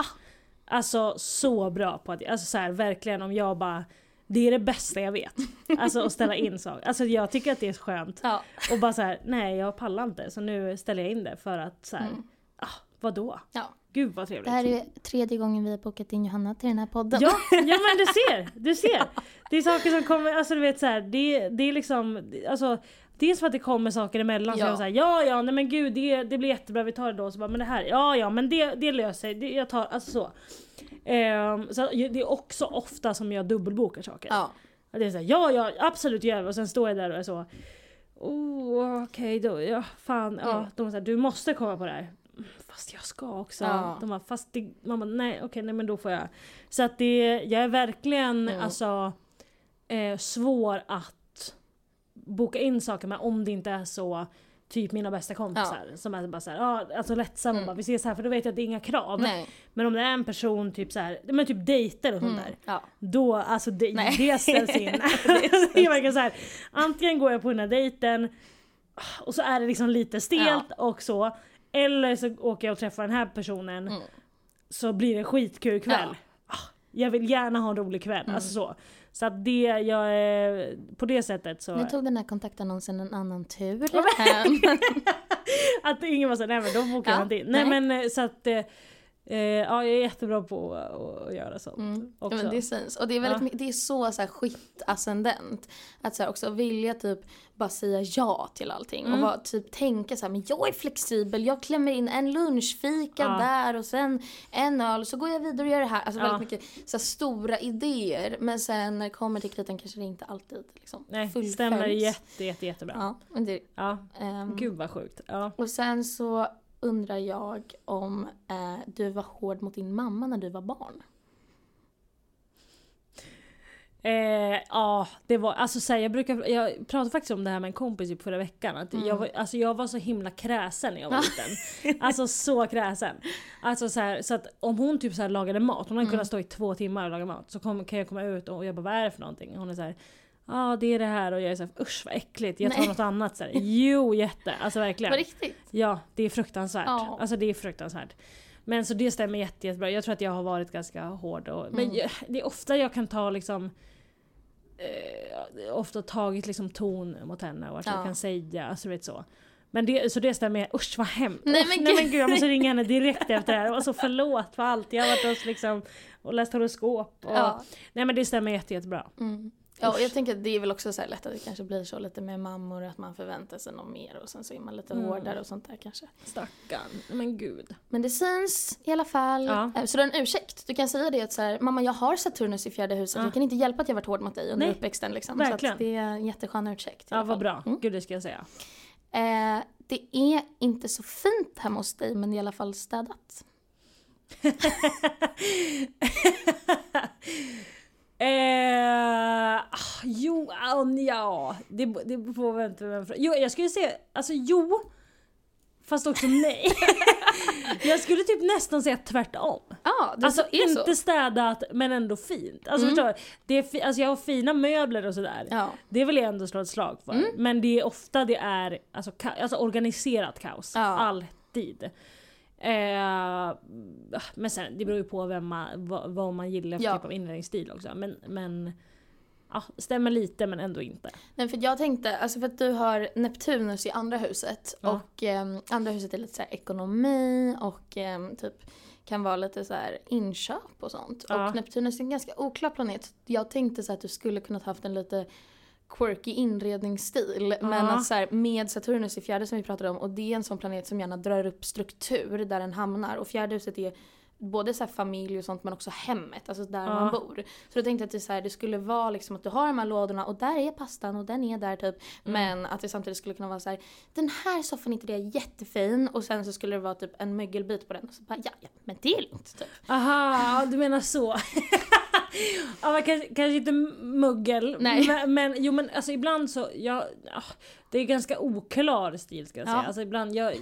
Alltså så bra på att, alltså så här, verkligen om jag bara det är det bästa jag vet. Alltså att ställa in saker. Alltså jag tycker att det är skönt. Ja. Och bara så här, nej jag pallar inte så nu ställer jag in det för att så här, Mm. ah, vadå? Ja. Gud vad trevligt. Det här är tredje gången vi har bokat in Johanna till den här podden. Ja, ja men du ser, du ser. Det är saker som kommer, alltså du vet så här, det, det är liksom, alltså Dels för att det kommer saker emellan Ja. så jag säger ja ja nej men gud det, det blir jättebra vi tar det då så bara men det här ja ja men det, det löser sig, det, jag tar alltså så. Ehm, så det är också ofta som jag dubbelbokar saker. Ja. Att Det är såhär, ja ja absolut gör vi och sen står jag där och är så Oh okej då, ja fan, ja. Mm. De såhär, du måste komma på det här. Fast jag ska också. Ja. De bara, fast det, man bara, nej okej nej men då får jag. Så att det, jag är verkligen Mm. alltså eh, svår att boka in saker med om det inte är så Typ mina bästa kompisar som är bara såhär, ja alltså lättsamma Mm. bara, vi ses här för då vet jag att det är inga krav. Nej. Men om det är en person typ såhär, men typ dejter och sånt Mm. där. Ja. Då, alltså det, Nej. det ställs in. det är verkligen så här, antingen går jag på den här dejten och så är det liksom lite stelt och så. Eller så åker jag och träffar den här personen Mm. så blir det skitkul kväll. Ah, Jag vill gärna ha en rolig kväll, Mm. alltså så. Så att det, jag är, på det sättet så. Nu tog den här kontaktannonsen en annan tur. Ehm, Att ingen var så nej men då bokar Ja, man inte in. Nej, nej. men eh, så att, eh, ja jag är jättebra på att, göra sånt. Mm. Ja, Också. men det syns. Och det är, väldigt Ja. det är så, så här, skit-ascendent. Att så här, också vilja typ bara säga ja till allting. Mm. Och bara, typ tänka så här, men jag är flexibel, jag klämmer in en lunchfika Ja. där och sen en öl så går jag vidare och gör det här. Alltså Ja. väldigt mycket så här, stora idéer. Men sen när det kommer till kritan kanske det inte alltid liksom, Nej, fullföljs. stämmer jätte, jätte, jättebra. Ja. Ja, men det, ehm, Gud vad sjukt. Ja. och sen så undrar jag om eh, du var hård mot din mamma när du var barn. Eh, ja, det var, alltså så här, jag brukar, jag pratade faktiskt om det här med en kompis typ förra veckan. Att Mm. jag, var, alltså jag var så himla kräsen när jag var liten. Alltså så kräsen. Alltså så, här, så att om hon typ så här lagade mat, hon hade Mm. kunnat stå i två timmar och laga mat. Så kom, kan jag komma ut och jag bara vad är det för någonting? Hon är så här. Ja det är det här och jag är såhär usch vad äckligt, jag tar Nej. något annat. Så här, jo jätte, alltså verkligen. På riktigt? Ja, det är fruktansvärt. Ja. Alltså det är fruktansvärt. Men så det stämmer jätte, jättebra. Jag tror att jag har varit ganska hård. Och, Men Mm. jag, det är ofta jag kan ta liksom eh, ofta tagit liksom ton mot henne och att Ja. jag kan säga, alltså vet så. Men det, så det stämmer, usch vad hemskt. Nej, men nej gud. men gud jag måste ringa henne direkt efter det här. Alltså förlåt för allt. Jag har varit hos liksom och läst horoskop. Och, Ja. Nej men det stämmer jätte, jättebra. Mm. Ja, och jag tänker att det är väl också så lätt att det kanske blir så lite med mammor, att man förväntar sig något mer och sen så är man lite Mm. hårdare och sånt där kanske. Stackarn. Men gud. Men det syns i alla fall. Ja. Eh, Så du har en ursäkt. Du kan säga det att så här, mamma jag har Saturnus i fjärde huset, Ja. jag kan inte hjälpa att jag varit hård mot dig under Nej, uppväxten liksom. verkligen. Så att det är en jätteskön ursäkt. Ja vad bra. Mm. Gud det ska jag säga. Eh, det är inte så fint hemma hos dig men det är i alla fall städat. Eh, ah, jo, ah, ja, det, det beror på vem frågar. Jo, jag skulle säga, alltså jo. Fast också nej. jag skulle typ nästan säga tvärtom. Ja, det Alltså är så. inte städat men ändå fint. Alltså Mm. förstår? Det är fi- alltså jag har fina möbler och sådär. Ja. Det vill jag ändå slå ett slag för. Mm. Men det är ofta det är alltså, ka- alltså organiserat kaos. Ja. Alltid. Eh, men sen det beror ju på vem man, vad, vad man gillar för Ja. typ av inredningsstil också. Men, men ja, stämmer lite men ändå inte. Nej för jag tänkte, alltså för att du har Neptunus i andra huset Ja. och ehm, andra huset är lite så ekonomi och ehm, typ kan vara lite så här inköp och sånt. Ja. Och Neptunus är en ganska oklar planet. Jag tänkte så att du skulle kunnat haft en lite quirky inredningsstil. Men Ja. att så här, med Saturnus i fjärde som vi pratade om och det är en sån planet som gärna drar upp struktur där den hamnar. Och fjärde huset är både så familj och sånt men också hemmet, alltså där Ja. man bor. Så då tänkte jag att det, så här, det skulle vara liksom att du har de här lådorna och där är pastan och den är där typ. Mm. Men att det samtidigt skulle kunna vara så här, den här soffan är inte det jättefin och sen så skulle det vara typ en mögelbit på den och så bara ja, ja men det är lugnt typ. Aha, du menar så. ja, men kanske, kanske inte muggel. Nej. Men, men jo men alltså ibland så, jag, ja, det är ganska oklar stil ska jag säga. Ja. Alltså ibland, jag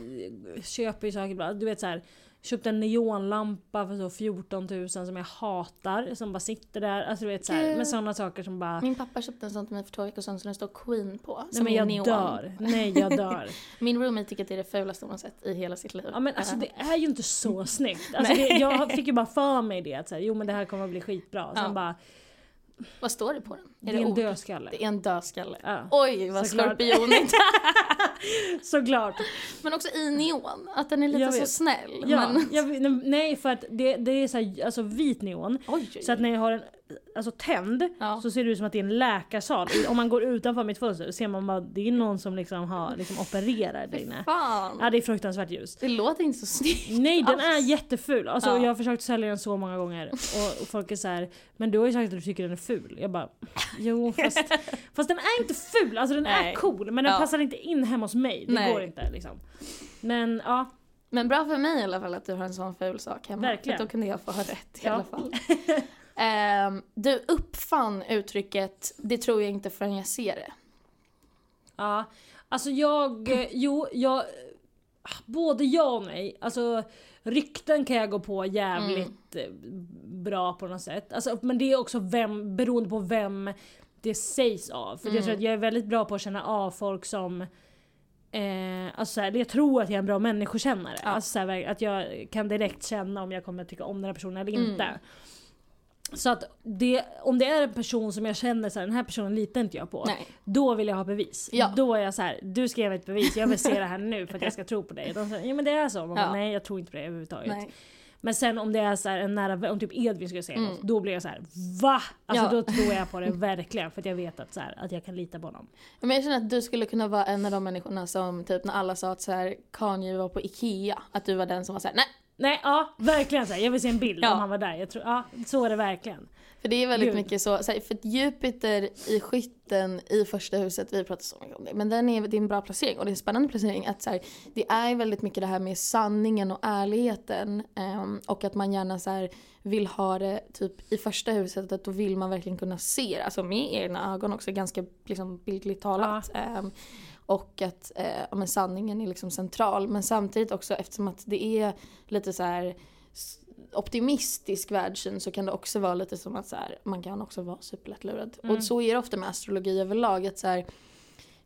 köper ju saker ibland, du vet så här. Köpte en neonlampa för så 14 000 som jag hatar, som bara sitter där. Alltså du vet så här, Gud. med sådana saker som bara... Min pappa köpte en sån till mig för två veckor sedan som det står Queen på. Nej Som men jag neon. dör. Nej jag dör. Min roommate tycker att det är det fulaste hon har sett i hela sitt liv. Ja men alltså det är ju inte så snyggt. Alltså, det, jag fick ju bara för mig det att så här, jo men det här kommer att bli skitbra. Sen Ja. bara Vad står det på den? Det är en ord? dödskalle. Det är en dödskalle. Ja. Oj vad Såklart. skorpionigt. Såklart. Men också i neon, att den är lite så snäll. Ja, Men... vet- nej för att det, det är så här, alltså vit neon. Oj, oj, Så att när jag har den alltså, tänd Ja. så ser det ut som att det är en läkarsal. Om man går utanför mitt fönster ser man bara det är någon som liksom har liksom opererar där inne. Fan. Ja det är fruktansvärt ljus. Det låter inte så snyggt. Nej den är jätteful. Alltså, Ja. Jag har försökt sälja den så många gånger och, och folk är så här, men du har ju sagt att du tycker den är ful. Jag bara jo fast, fast den är inte ful, alltså den Nej. är cool men den Ja. passar inte in hemma hos mig. Det Nej. går inte liksom. Men ja, Men bra för mig i alla fall att du har en sån ful sak hemma. Verkligen. För då kunde jag få ha rätt i Ja. alla fall. Ehm, du uppfann uttrycket “det tror jag inte förrän jag ser det”. Ja, alltså jag, eh, jo, jag, både ja och nej. Alltså rykten kan jag gå på jävligt Mm. eh, bra på något sätt. Alltså, men det är också vem, beroende på vem det sägs av. För jag Mm. tror att jag är väldigt bra på att känna av folk som Eh, alltså så här, jag tror att jag är en bra människokännare. Ja. Alltså så här, att jag kan direkt känna om jag kommer tycka om den här personen eller inte. Mm. Så att det, om det är en person som jag känner så här, den här personen litar inte jag på. Nej. Då vill jag ha bevis. Ja. Då är jag så här: du ska ge mig ett bevis, jag vill se det här nu för att jag ska tro på dig. De säger, ja men det är så. Man bara, Ja. nej jag tror inte på det överhuvudtaget. Nej. Men sen om det är så en nära vän, om typ Edvin skulle säga Mm. något, då blir jag så här: va? Alltså Ja. då tror jag på det verkligen för att jag vet att, så här, att jag kan lita på honom. Men jag känner att du skulle kunna vara en av de människorna som typ när alla sa att så här, Kanye var på Ikea, att du var den som var så här, nej. Nej ja, verkligen så här, jag vill se en bild Ja. om han var där. Jag tror, ja, så är det verkligen. För det är väldigt Gud. mycket så, så här, för att Jupiter i skytten i första huset, vi pratar så mycket om det, men den är, det är en bra placering och det är en spännande placering att så här, det är väldigt mycket det här med sanningen och ärligheten ehm, och att man gärna så här, vill ha det typ i första huset, att då vill man verkligen kunna se det, alltså med egna ögon också, ganska liksom bildligt talat. Ehm, och att eh, men sanningen är liksom central men samtidigt också eftersom att det är lite så här optimistisk världssyn så kan det också vara lite som att så här, man kan också vara superlättlurad. Mm. Och så är det ofta med astrologi överlag. Att så här,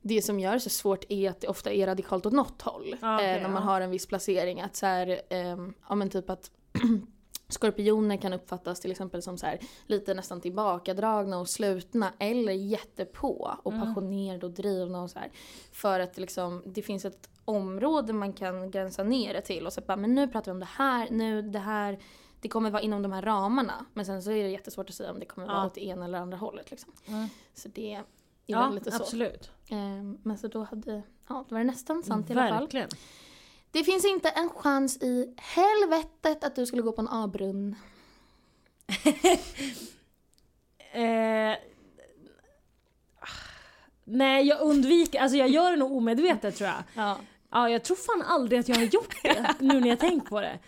det som gör det så svårt är att det ofta är radikalt åt något håll. Ja, okej, eh, när man ja. har en viss placering. Att så här, ehm, ja men typ att Skorpioner kan uppfattas till exempel som så här, lite nästan tillbakadragna och slutna eller jättepå och Mm. passionerade och drivna och så här. För att det liksom, det finns ett område man kan gränsa ner det till och så bara, men nu pratar vi om det här, nu det här, det kommer vara inom de här ramarna. Men sen så är det jättesvårt att säga om det kommer vara Ja. åt det ena eller andra hållet liksom. Mm. Så det är Ja, lite så. absolut. Ehm, men så då hade, ja det var nästan sant i alla fall. Verkligen. Det finns inte en chans i helvetet att du skulle gå på en A-brunn. Eh, nej jag undviker, alltså jag gör det nog omedvetet tror jag. Ja. Ja, jag tror fan aldrig att jag har gjort det nu när jag tänkt på det.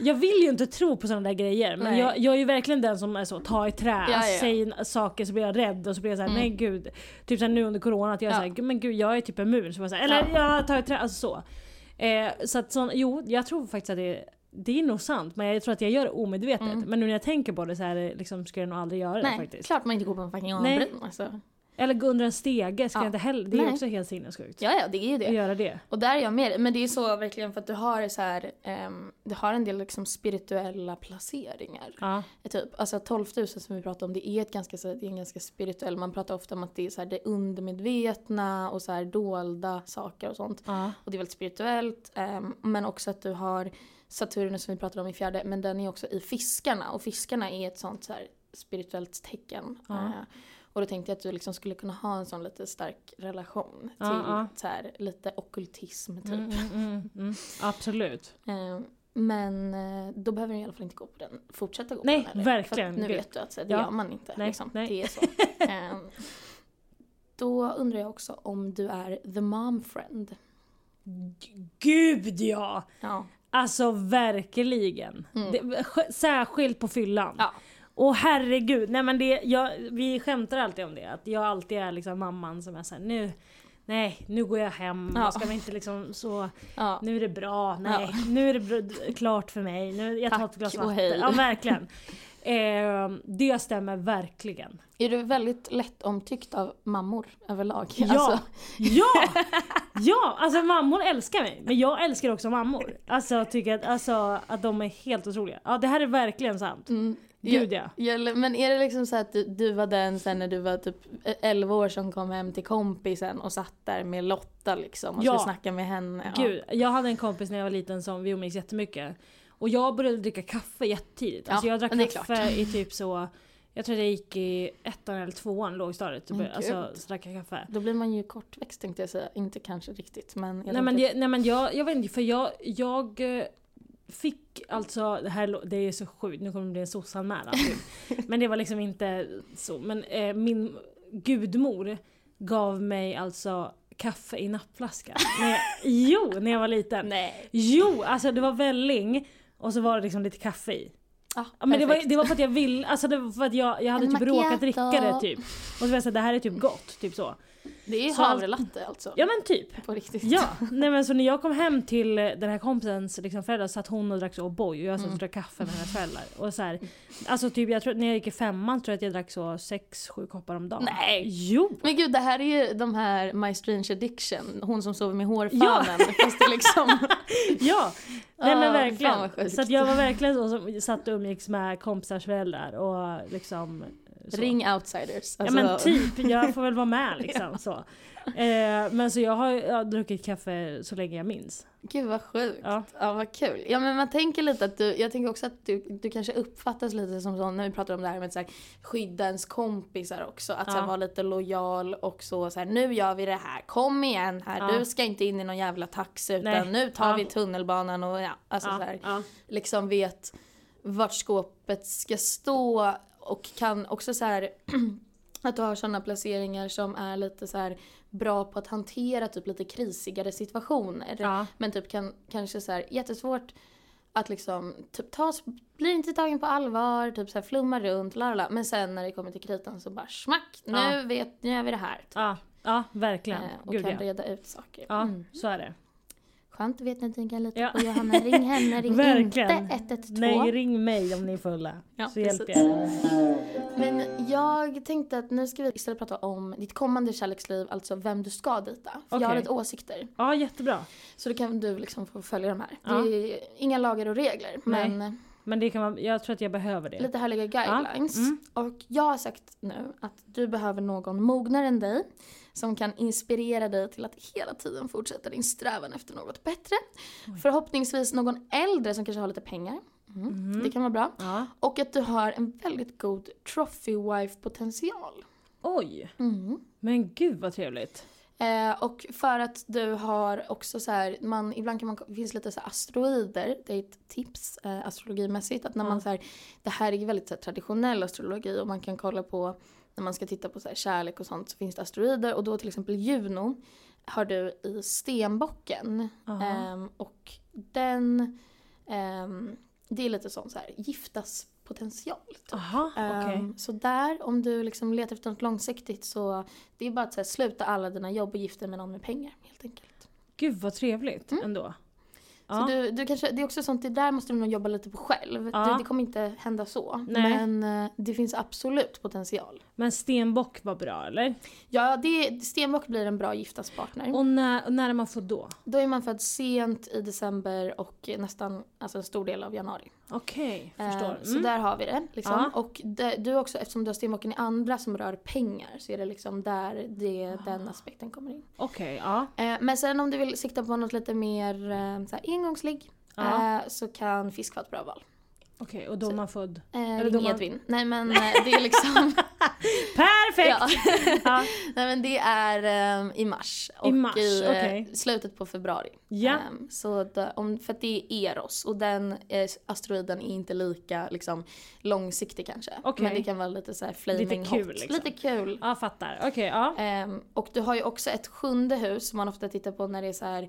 Jag vill ju inte tro på sådana där grejer men jag, jag är ju verkligen den som är så, ta i trä, Ja, ja, ja. säger saker så blir jag rädd och så blir jag såhär, Mm. nej gud. Typ såhär nu under corona att jag är Ja. såhär, men gud jag är typ immun. Så jag såhär, eller jag tar i trä, alltså så. Eh, så att sån, jo jag tror faktiskt att det, det är nog sant men jag tror att jag gör det omedvetet. Mm. Men nu när jag tänker på det så här, liksom, skulle jag nog aldrig göra det Nej, faktiskt. klart man inte går på en fucking Nej. A-brunn. Alltså. Eller gå under en stege ska Ja. jag inte heller, det är Nej. också helt sinnessjukt. Ja, ja, det är ju Att det. göra det. Och där är jag med. Men det är så verkligen för att du har så här, ehm, du har en del liksom spirituella placeringar. Ja. Typ, alltså 12 000 som vi pratade om, det är ett ganska, så, det är en ganska spirituell, man pratar ofta om att det är så här, det undermedvetna och så här dolda saker och sånt. Ja. Och det är väldigt spirituellt. ehm, men också att du har Saturnus som vi pratade om i fjärde, men den är också i fiskarna. Och fiskarna är ett sånt så här spirituellt tecken. Ja. Eh, och då tänkte jag att du liksom skulle kunna ha en sån lite stark relation till Ja, ja. Så här, lite ockultism typ. Mm, mm, mm, mm. Absolut. Eh, men eh, då behöver du i alla fall inte gå på den, fortsätta gå Nej, på den heller. verkligen. För nu vet du att så, det Ja. gör man inte. Nej, liksom. nej. Det är så. Eh, då undrar jag också om du är the mom friend. Gud ja! Ja. Alltså verkligen. Mm. Det, särskilt på fyllan. Ja. Och herregud, nej men det, jag, vi skämtar alltid om det. Att jag alltid är liksom mamman som är såhär nu, nej nu går jag hem. Ja. Ska väl inte liksom så, Ja. nu är det bra, nej nu är det br- klart för mig. Nu, jag tar Tack ett glas och vatten. hej. Ja verkligen. Eh, det stämmer verkligen. Är du väldigt lätt omtyckt av mammor överlag? Ja! Alltså, Ja! Ja! Alltså mammor älskar mig. Men jag älskar också mammor. Alltså jag tycker att, alltså, att de är helt otroliga. Ja det här är verkligen sant. mm, Gud ja. Gäller- Men är det liksom så att du, du var den sen när du var typ 11 år som kom hem till kompisen och satt där med Lotta liksom och Ja. skulle snacka med henne? Ja. Gud, jag hade en kompis när jag var liten som vi umgicks jättemycket. Och jag började dricka kaffe jättetidigt. Alltså Ja, jag drack det kaffe i typ så, jag tror jag gick i ettan eller tvåan lågstadiet. Men Alltså så drack jag kaffe. Då blir man ju kortväxt tänkte jag säga. Inte kanske riktigt men jag Nej men, det, nej men jag, jag vet inte, för jag, jag fick alltså, det här det är så sjukt, nu kommer det bli en sossanmälan typ. Men det var liksom inte så. Men eh, min gudmor gav mig alltså kaffe i nappflaska. När jag, jo, när jag var liten. Nej. Jo, alltså det var välling och så var det liksom lite kaffe i. Ja, Ja, men det var, det var för att jag ville, alltså det var för att jag, jag hade En typ råkat dricka det macchiato. typ. Och så var jag såhär, det här är typ gott, typ så. Det är havrelatte alltså. Ja men typ. På riktigt. Ja, nej men så när jag kom hem till eh, den här kompisens liksom, föräldrar satt hon och drack så O'boy och jag satt och drack kaffe med hennes föräldrar. Och så här, alltså typ jag tror när jag gick i femman tror jag att jag drack så sex sju koppar om dagen. Nej. Jo! Men gud det här är ju de här My Strange Addiction, hon som sover med hårfanen. Ja. Fast det liksom... Ja! Nej men fan verkligen. Så jag var verkligen så som satt och umgicks med kompisars föräldrar och liksom så. Ring outsiders. Ja Alltså, men typ, jag får väl vara med liksom så. Eh, men så jag har, jag har druckit kaffe så länge jag minns. Gud vad sjukt. Ja. Ja. vad kul. Ja men man tänker lite att du, jag tänker också att du, du kanske uppfattas lite som sån när vi pratar om det här med att så här, skydda ens kompisar också. Att så här, Ja. vara lite lojal och så, så här, nu gör vi det här, kom igen här, Ja. du ska inte in i någon jävla taxi utan Nej. nu tar Ja. vi tunnelbanan och ja, alltså ja, så här, ja. liksom vet vart skåpet ska stå och kan också så här att du har sådana placeringar som är lite så här bra på att hantera typ lite krisigare situationer. Ja. Men typ kan kanske så här jättesvårt att liksom typ tas, blir inte tagen på allvar, typ så här flumma runt, lalala. Men sen när det kommer till kritan så bara smack, nu Ja. vet, nu gör vi det här. Typ. Ja, ja verkligen. Eh, och Gud kan reda ut saker. Ja, Mm. så är det. Skönt, vet ni att ni kan lita Ja. på Johanna. Ring henne, ring Verkligen. inte 112. Nej, ring mig om ni är fulla. Ja, så hjälper jag. Men jag tänkte att nu ska vi istället prata om ditt kommande kärleksliv, alltså vem du ska dejta. För jag har lite åsikter. Ja, jättebra. Så då kan du liksom få följa de här. Ja. Det är inga lagar och regler, Nej. Men det kan man, jag tror att jag behöver det. lite härliga guidelines. Mm. Och jag har sagt nu att du behöver någon mognare än dig som kan inspirera dig till att hela tiden fortsätta din strävan efter något bättre. Förhoppningsvis någon äldre som kanske har lite pengar. Mm. Det kan vara bra. Ja. Och att du har en väldigt god trophy wife potential. Oj! Mm. Men gud vad trevligt. Eh, och för att du har också så här, man, ibland kan man, finns lite så här asteroider, det är ett tips eh, astrologimässigt, att när man så här, det här är väldigt så här, traditionell astrologi och man kan kolla på, när man ska titta på så här, kärlek och sånt så finns det asteroider. Och då till exempel Juno har du i stenbocken. Ehm, och den, ehm, det är lite sån så här giftas potential. Typ. Jaha, okej. Ehm, Så där, om du liksom letar efter något långsiktigt så det är bara att här, sluta alla dina jobb och gifta dig med någon med pengar helt enkelt. Gud vad trevligt ändå. Så Ja. du, du kanske, det är också sånt, det där måste du nog jobba lite på själv. Ja. Det, det kommer inte hända så. Nej. Men eh, det finns absolut potential. Men stenbock var bra eller? Ja, det, Stenbock blir en bra giftaspartner. Och när, när är man född då? Då är man född sent i december och nästan alltså en stor del av januari. Okej, Eh, förstår. Så Mm. där har vi det. Liksom. Ja. Och det, du också, eftersom du har stenbocken i andra som rör pengar så är det liksom där det, Ah. den aspekten kommer in. Okej, ja. Eh, men sen om du vill sikta på något lite mer eh, så här, engångsligg Ja. så kan fisk vara ett bra val. Okej, och då är man född? Eh, Eller då man- Edvin. Nej men det är liksom... Perfekt! ja. Ja. Nej men det är eh, i mars. I och mars, i eh, okej. slutet på februari. Ja. Eh, så det, om, för att det är Eros och den eh, asteroiden är inte lika liksom, långsiktig kanske. Okej. Men det kan vara lite så här flaming Lite kul, hot. liksom. Lite kul. Ja, fattar. Okej, ja. Ehm, och du har ju också ett sjunde hus som man ofta tittar på när det är så här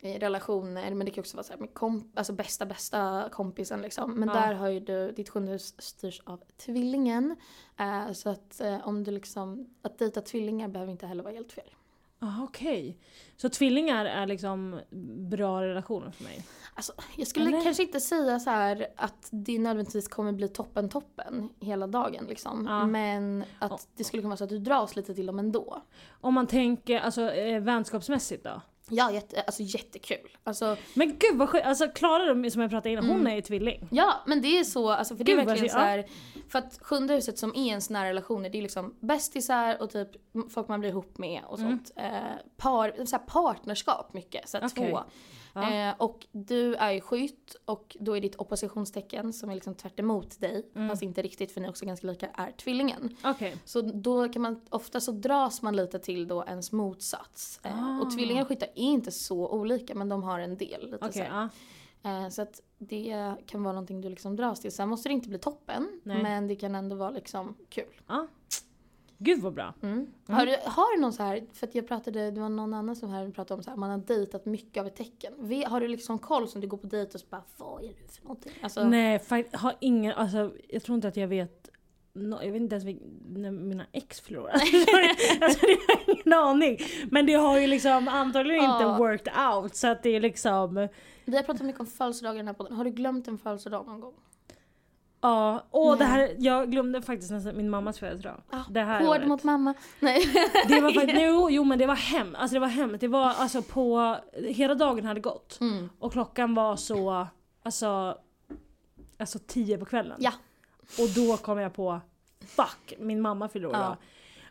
eh, relationer men det kan också vara så här med komp- alltså bästa bästa kompisen liksom. Men Ja. där har ju du, ditt sjunde hus styrs av tvillingen. Eh, så att eh, om du liksom, att dejta tvillingar behöver inte heller vara helt fel. Ah, Okej. Så tvillingar är liksom bra relationer för mig? Alltså, jag skulle Eller? kanske inte säga så här att det nödvändigtvis kommer bli toppen toppen hela dagen liksom. Ja. Men att det skulle kunna vara så att du dras lite till dem ändå. Om man tänker alltså, eh, vänskapsmässigt då? Ja, jätte, alltså jättekul. Alltså, Men gud vad sjukt, alltså Klara som jag pratade innan, hon är ju tvilling. ja, men det är så, alltså, för det är Gud, verkligen så här, för att sjunde huset som är ens nära relationer, det är liksom bästisar och typ folk man blir ihop med och sånt. Eh, par, så partnerskap mycket, så Okej. två. Ja. Eh, och du är ju skytt och då är ditt oppositionstecken som är liksom tvärt emot dig, fast inte riktigt för ni är också ganska lika, är tvillingen. Okej. Så då kan man, ofta så dras man lite till då ens motsats. Eh, och tvillingar och skyttar är inte så olika men de har en del. Lite Okej, så, ja. eh, så att det kan vara någonting du liksom dras till. Sen måste det inte bli toppen Nej. men det kan ändå vara liksom kul. ja. Gud vad bra. Mm. Har, du, har du någon så här, för att jag pratade, det var någon annan som här pratade om så här, man har dejtat mycket av ett tecken. Har du liksom koll som du går på dejt och så bara vad är du för någonting? Alltså, Nej, har ingen, alltså jag tror inte att jag vet nå- jag vet inte ens när mina ex förlorade. alltså, har jag ingen aning. Men det har ju liksom antagligen inte Ja. worked out så att det är liksom Vi har pratat mycket om födelsedagar i den här podden. Har du glömt en födelsedag någon gång? Ja, och det här, jag glömde faktiskt nästan min mammas födelsedag. Ah, det här Hård året. mot mamma. Nej. Det var faktiskt, jo, jo men det var hem, alltså det var hem. Det var alltså på, hela dagen hade gått. Mm. Och klockan var så, alltså, alltså tio på kvällen. Ja. Och då kom jag på, fuck, min mamma fyller år Ja.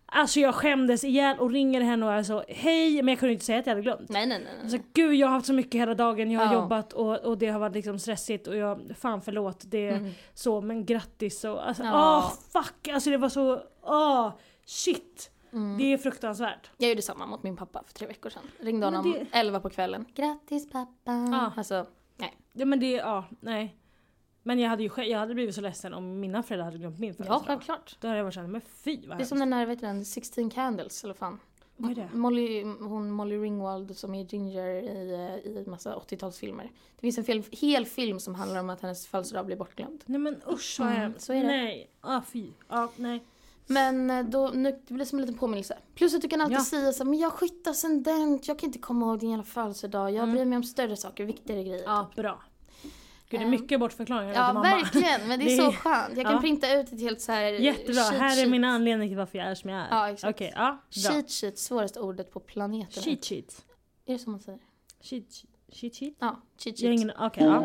Alltså jag skämdes ihjäl och ringer henne och jag så hej, men jag kunde inte säga att jag hade glömt. Nej, nej, nej. nej. Alltså gud jag har haft så mycket hela dagen, jag har Ja. jobbat och, och det har varit liksom stressigt och jag, fan förlåt, det Mm. så men grattis och alltså Ja. fuck, alltså det var så, åh shit. Mm. Det är fruktansvärt. Jag gjorde samma mot min pappa för tre veckor sedan. Ringde honom det- 11 på kvällen. Grattis pappa. Ja. Alltså, nej. Ja men det, ja, nej. Men jag hade ju jag hade blivit så ledsen om mina föräldrar hade glömt min Ja, födelsedag. självklart. Då hade jag varit såhär, men fy vad Det är som den där, vet du den, 16 candles eller fan. Vad är det? Molly, hon Molly Ringwald som är Ginger i, eh, i massa 80-talsfilmer. Det finns en fel, hel film som handlar om att hennes födelsedag blir bortglömd. Nej men usch vad Mm, så är det. Nej, ah, fy. Ja, nej. Men eh, då, nu, det blir som en liten påminnelse. Plus att du kan alltid Ja. säga så här, men jag har skyttascendent, jag kan inte komma ihåg din jävla födelsedag. Jag Mm. bryr mig om större saker, viktigare grejer. Ja, bra. Gud det är Ehm, mycket bortförklaringar Ja, mamma. verkligen. Men det är Det så är- skönt. Jag kan ja. printa ut ett helt så här Jättebra, cheat här är sheet. min anledning till varför jag är som jag är. Ja, exakt. Okej, ja. Bra. Cheat sheet, svåraste ordet på planeten. Cheat sheet. Är det så man säger? Cheat, cheat sheet? Ja, cheat Jag sheet. ingen, okej, ja.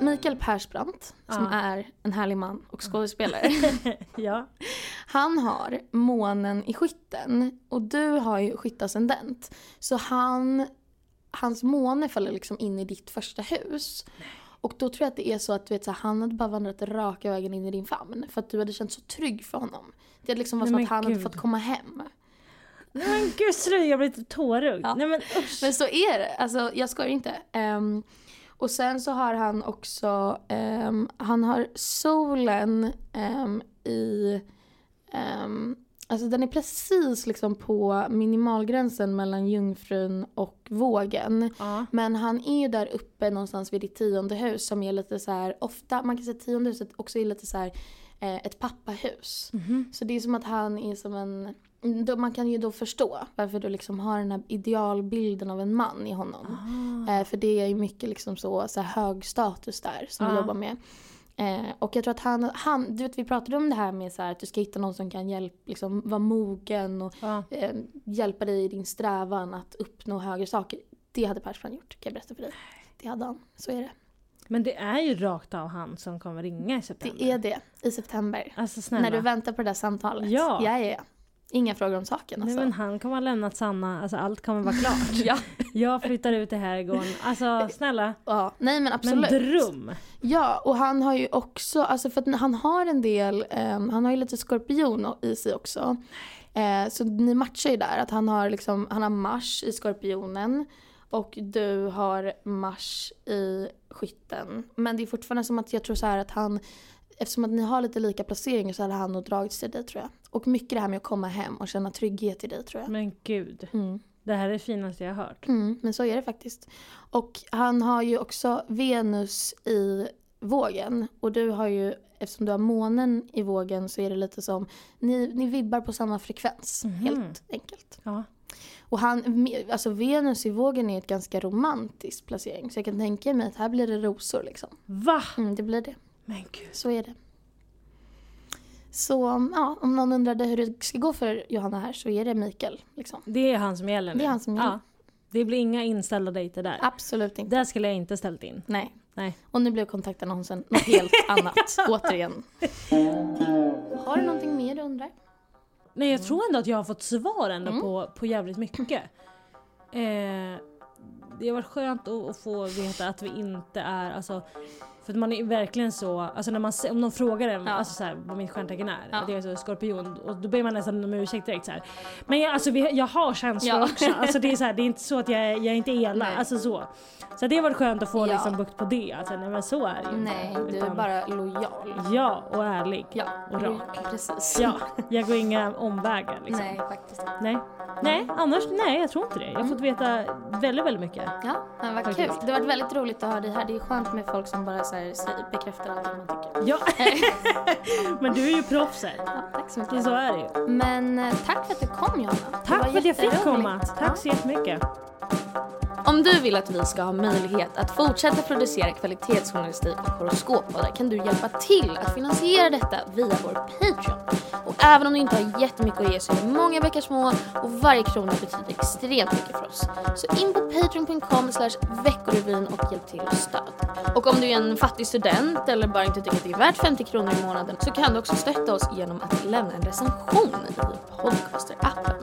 Mikael Persbrandt, som Ja. är en härlig man och skådespelare. ja. Han har månen i skytten och du har ju skyttascendent. Så han, hans måne faller liksom in i ditt första hus. Och då tror jag att det är så att du vet, så här, han hade bara vandrat raka vägen in i din famn. För att du hade känt så trygg för honom. Det hade liksom var Nej, som att han hade gud. fått komma hem. Nej men gud sluta, jag blir lite tårögd. Ja. Nej men usch. Men så är det. Alltså, jag skojar inte. Ehm, och sen så har han också, ehm, han har solen ehm, i, alltså den är precis liksom på minimalgränsen mellan jungfrun och vågen. Ja. Men han är ju där uppe någonstans vid ditt tionde hus som är lite så här, ofta, man kan säga tionde huset också är lite så här eh, ett pappahus. Mhm. Så det är som att han är som en... Då, man kan ju då förstå varför du liksom har den här idealbilden av en man i honom. Ah. Eh, för det är ju mycket liksom så, så hög status där som vi Ja. jobbar med. Eh, och jag tror att han, han, du vet vi pratade om det här med så här, att du ska hitta någon som kan hjälp, liksom, vara mogen och Ja. eh, hjälpa dig i din strävan att uppnå högre saker. Det hade Persbrandt gjort, kan jag berätta för dig. Det hade han, så är det. Men det är ju rakt av han som kommer ringa i september. Det är det, i september. Alltså snälla. När du väntar på det där samtalet. Ja. ja, ja, ja. Inga frågor om saken Nej alltså. men han kommer ha lämnat Sanna, alltså allt kommer vara klart. ja. Jag flyttar ut i herrgården. Alltså snälla. ja, nej men Men absolut. dröm. Ja, och han har ju också, alltså för att han har en del, ehm, han har ju lite skorpion i sig också. Eh, så ni matchar ju där, att han har liksom, han har Mars i skorpionen och du har Mars i skytten. Men det är fortfarande som att jag tror så här att han, eftersom att ni har lite lika placeringar så hade han nog dragits till dig tror jag. Och mycket det här med att komma hem och känna trygghet i dig tror jag. Men gud. Mm. Det här är det finaste jag har hört. Mm, men så är det faktiskt. Och han har ju också Venus i vågen. Och du har ju, eftersom du har månen i vågen så är det lite som, ni, ni vibbar på samma frekvens. Mhm. Helt enkelt. Ja. Och han, alltså Venus i vågen är ett ganska romantisk placering. Så jag kan tänka mig att här blir det rosor liksom. Va? Mm, det blir det. Men gud. Så är det. Så ja, om någon undrade hur det ska gå för Johanna här så är det Mikael. Liksom. Det är han som gäller nu. Det är han som gäller. Ja. Det blir inga inställda dejter där. Absolut inte. Där skulle jag inte ställt in. Nej. Nej. Och nu blev kontaktannonsen något helt annat, återigen. Har du någonting mer du undrar? Nej jag tror ändå att jag har fått svar ändå Mm. på, på jävligt mycket. Eh, det har varit skönt att, att få veta att vi inte är, alltså för att man är verkligen så, alltså när man, om någon frågar en Ja. alltså så här, vad mitt stjärntecken är, Ja. jag är så skorpion, och då ber man nästan om ursäkt direkt så här. Men jag, alltså, vi, jag har känslor Ja. också, alltså det är, så här, det är inte så att jag, jag är inte elak, alltså så. Så det har varit skönt att få Ja. liksom bukt på det, alltså, nej men så är det ju inte. Nej, du är bara lojal. Ja, och ärlig. Ja, Och rak. Precis. Ja, jag går inga omvägar liksom. Nej, faktiskt inte. Nej. Nej, annars nej jag tror inte det. Jag har fått veta väldigt, väldigt mycket. Ja, men vad kul. Det har varit väldigt roligt att ha dig här. Det är skönt med folk som bara så här, säger- bekräftar allt man tycker. Ja. Men du är ju proffset. Ja, tack så Så mycket. är det ju. Men eh, tack för att du kom Johanna. Det Tack för att jag fick komma. Tack så jättemycket. Om du vill att vi ska ha möjlighet att fortsätta producera kvalitetsjournalistik och horoskoppodar kan du hjälpa till att finansiera detta via vår Patreon. Och även om du inte har jättemycket att ge så är det många bäckar små och varje krona betyder extremt mycket för oss. Så in på patreon.com veckorevyn och hjälp till och stöd. Och om du är en fattig student eller bara inte tycker att det är värt 50 kronor i månaden så kan du också stötta oss genom att lämna en recension i Podcaster-appen.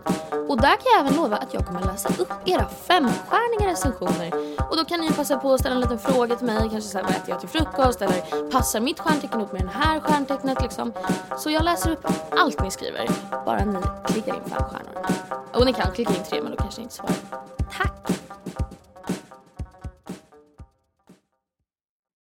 Och där kan jag även lova att jag kommer läsa upp era femstjärningar recensioner. Och då kan ni passa på att ställa en liten fråga till mig, kanske så här, vad äter jag till frukost eller passar mitt stjärntecken upp med det här stjärntecknet liksom. Så jag läser upp allt ni skriver, bara ni klickar in fem stjärnor. Och ni kan klicka in tre men då kanske ni inte svarar. Tack!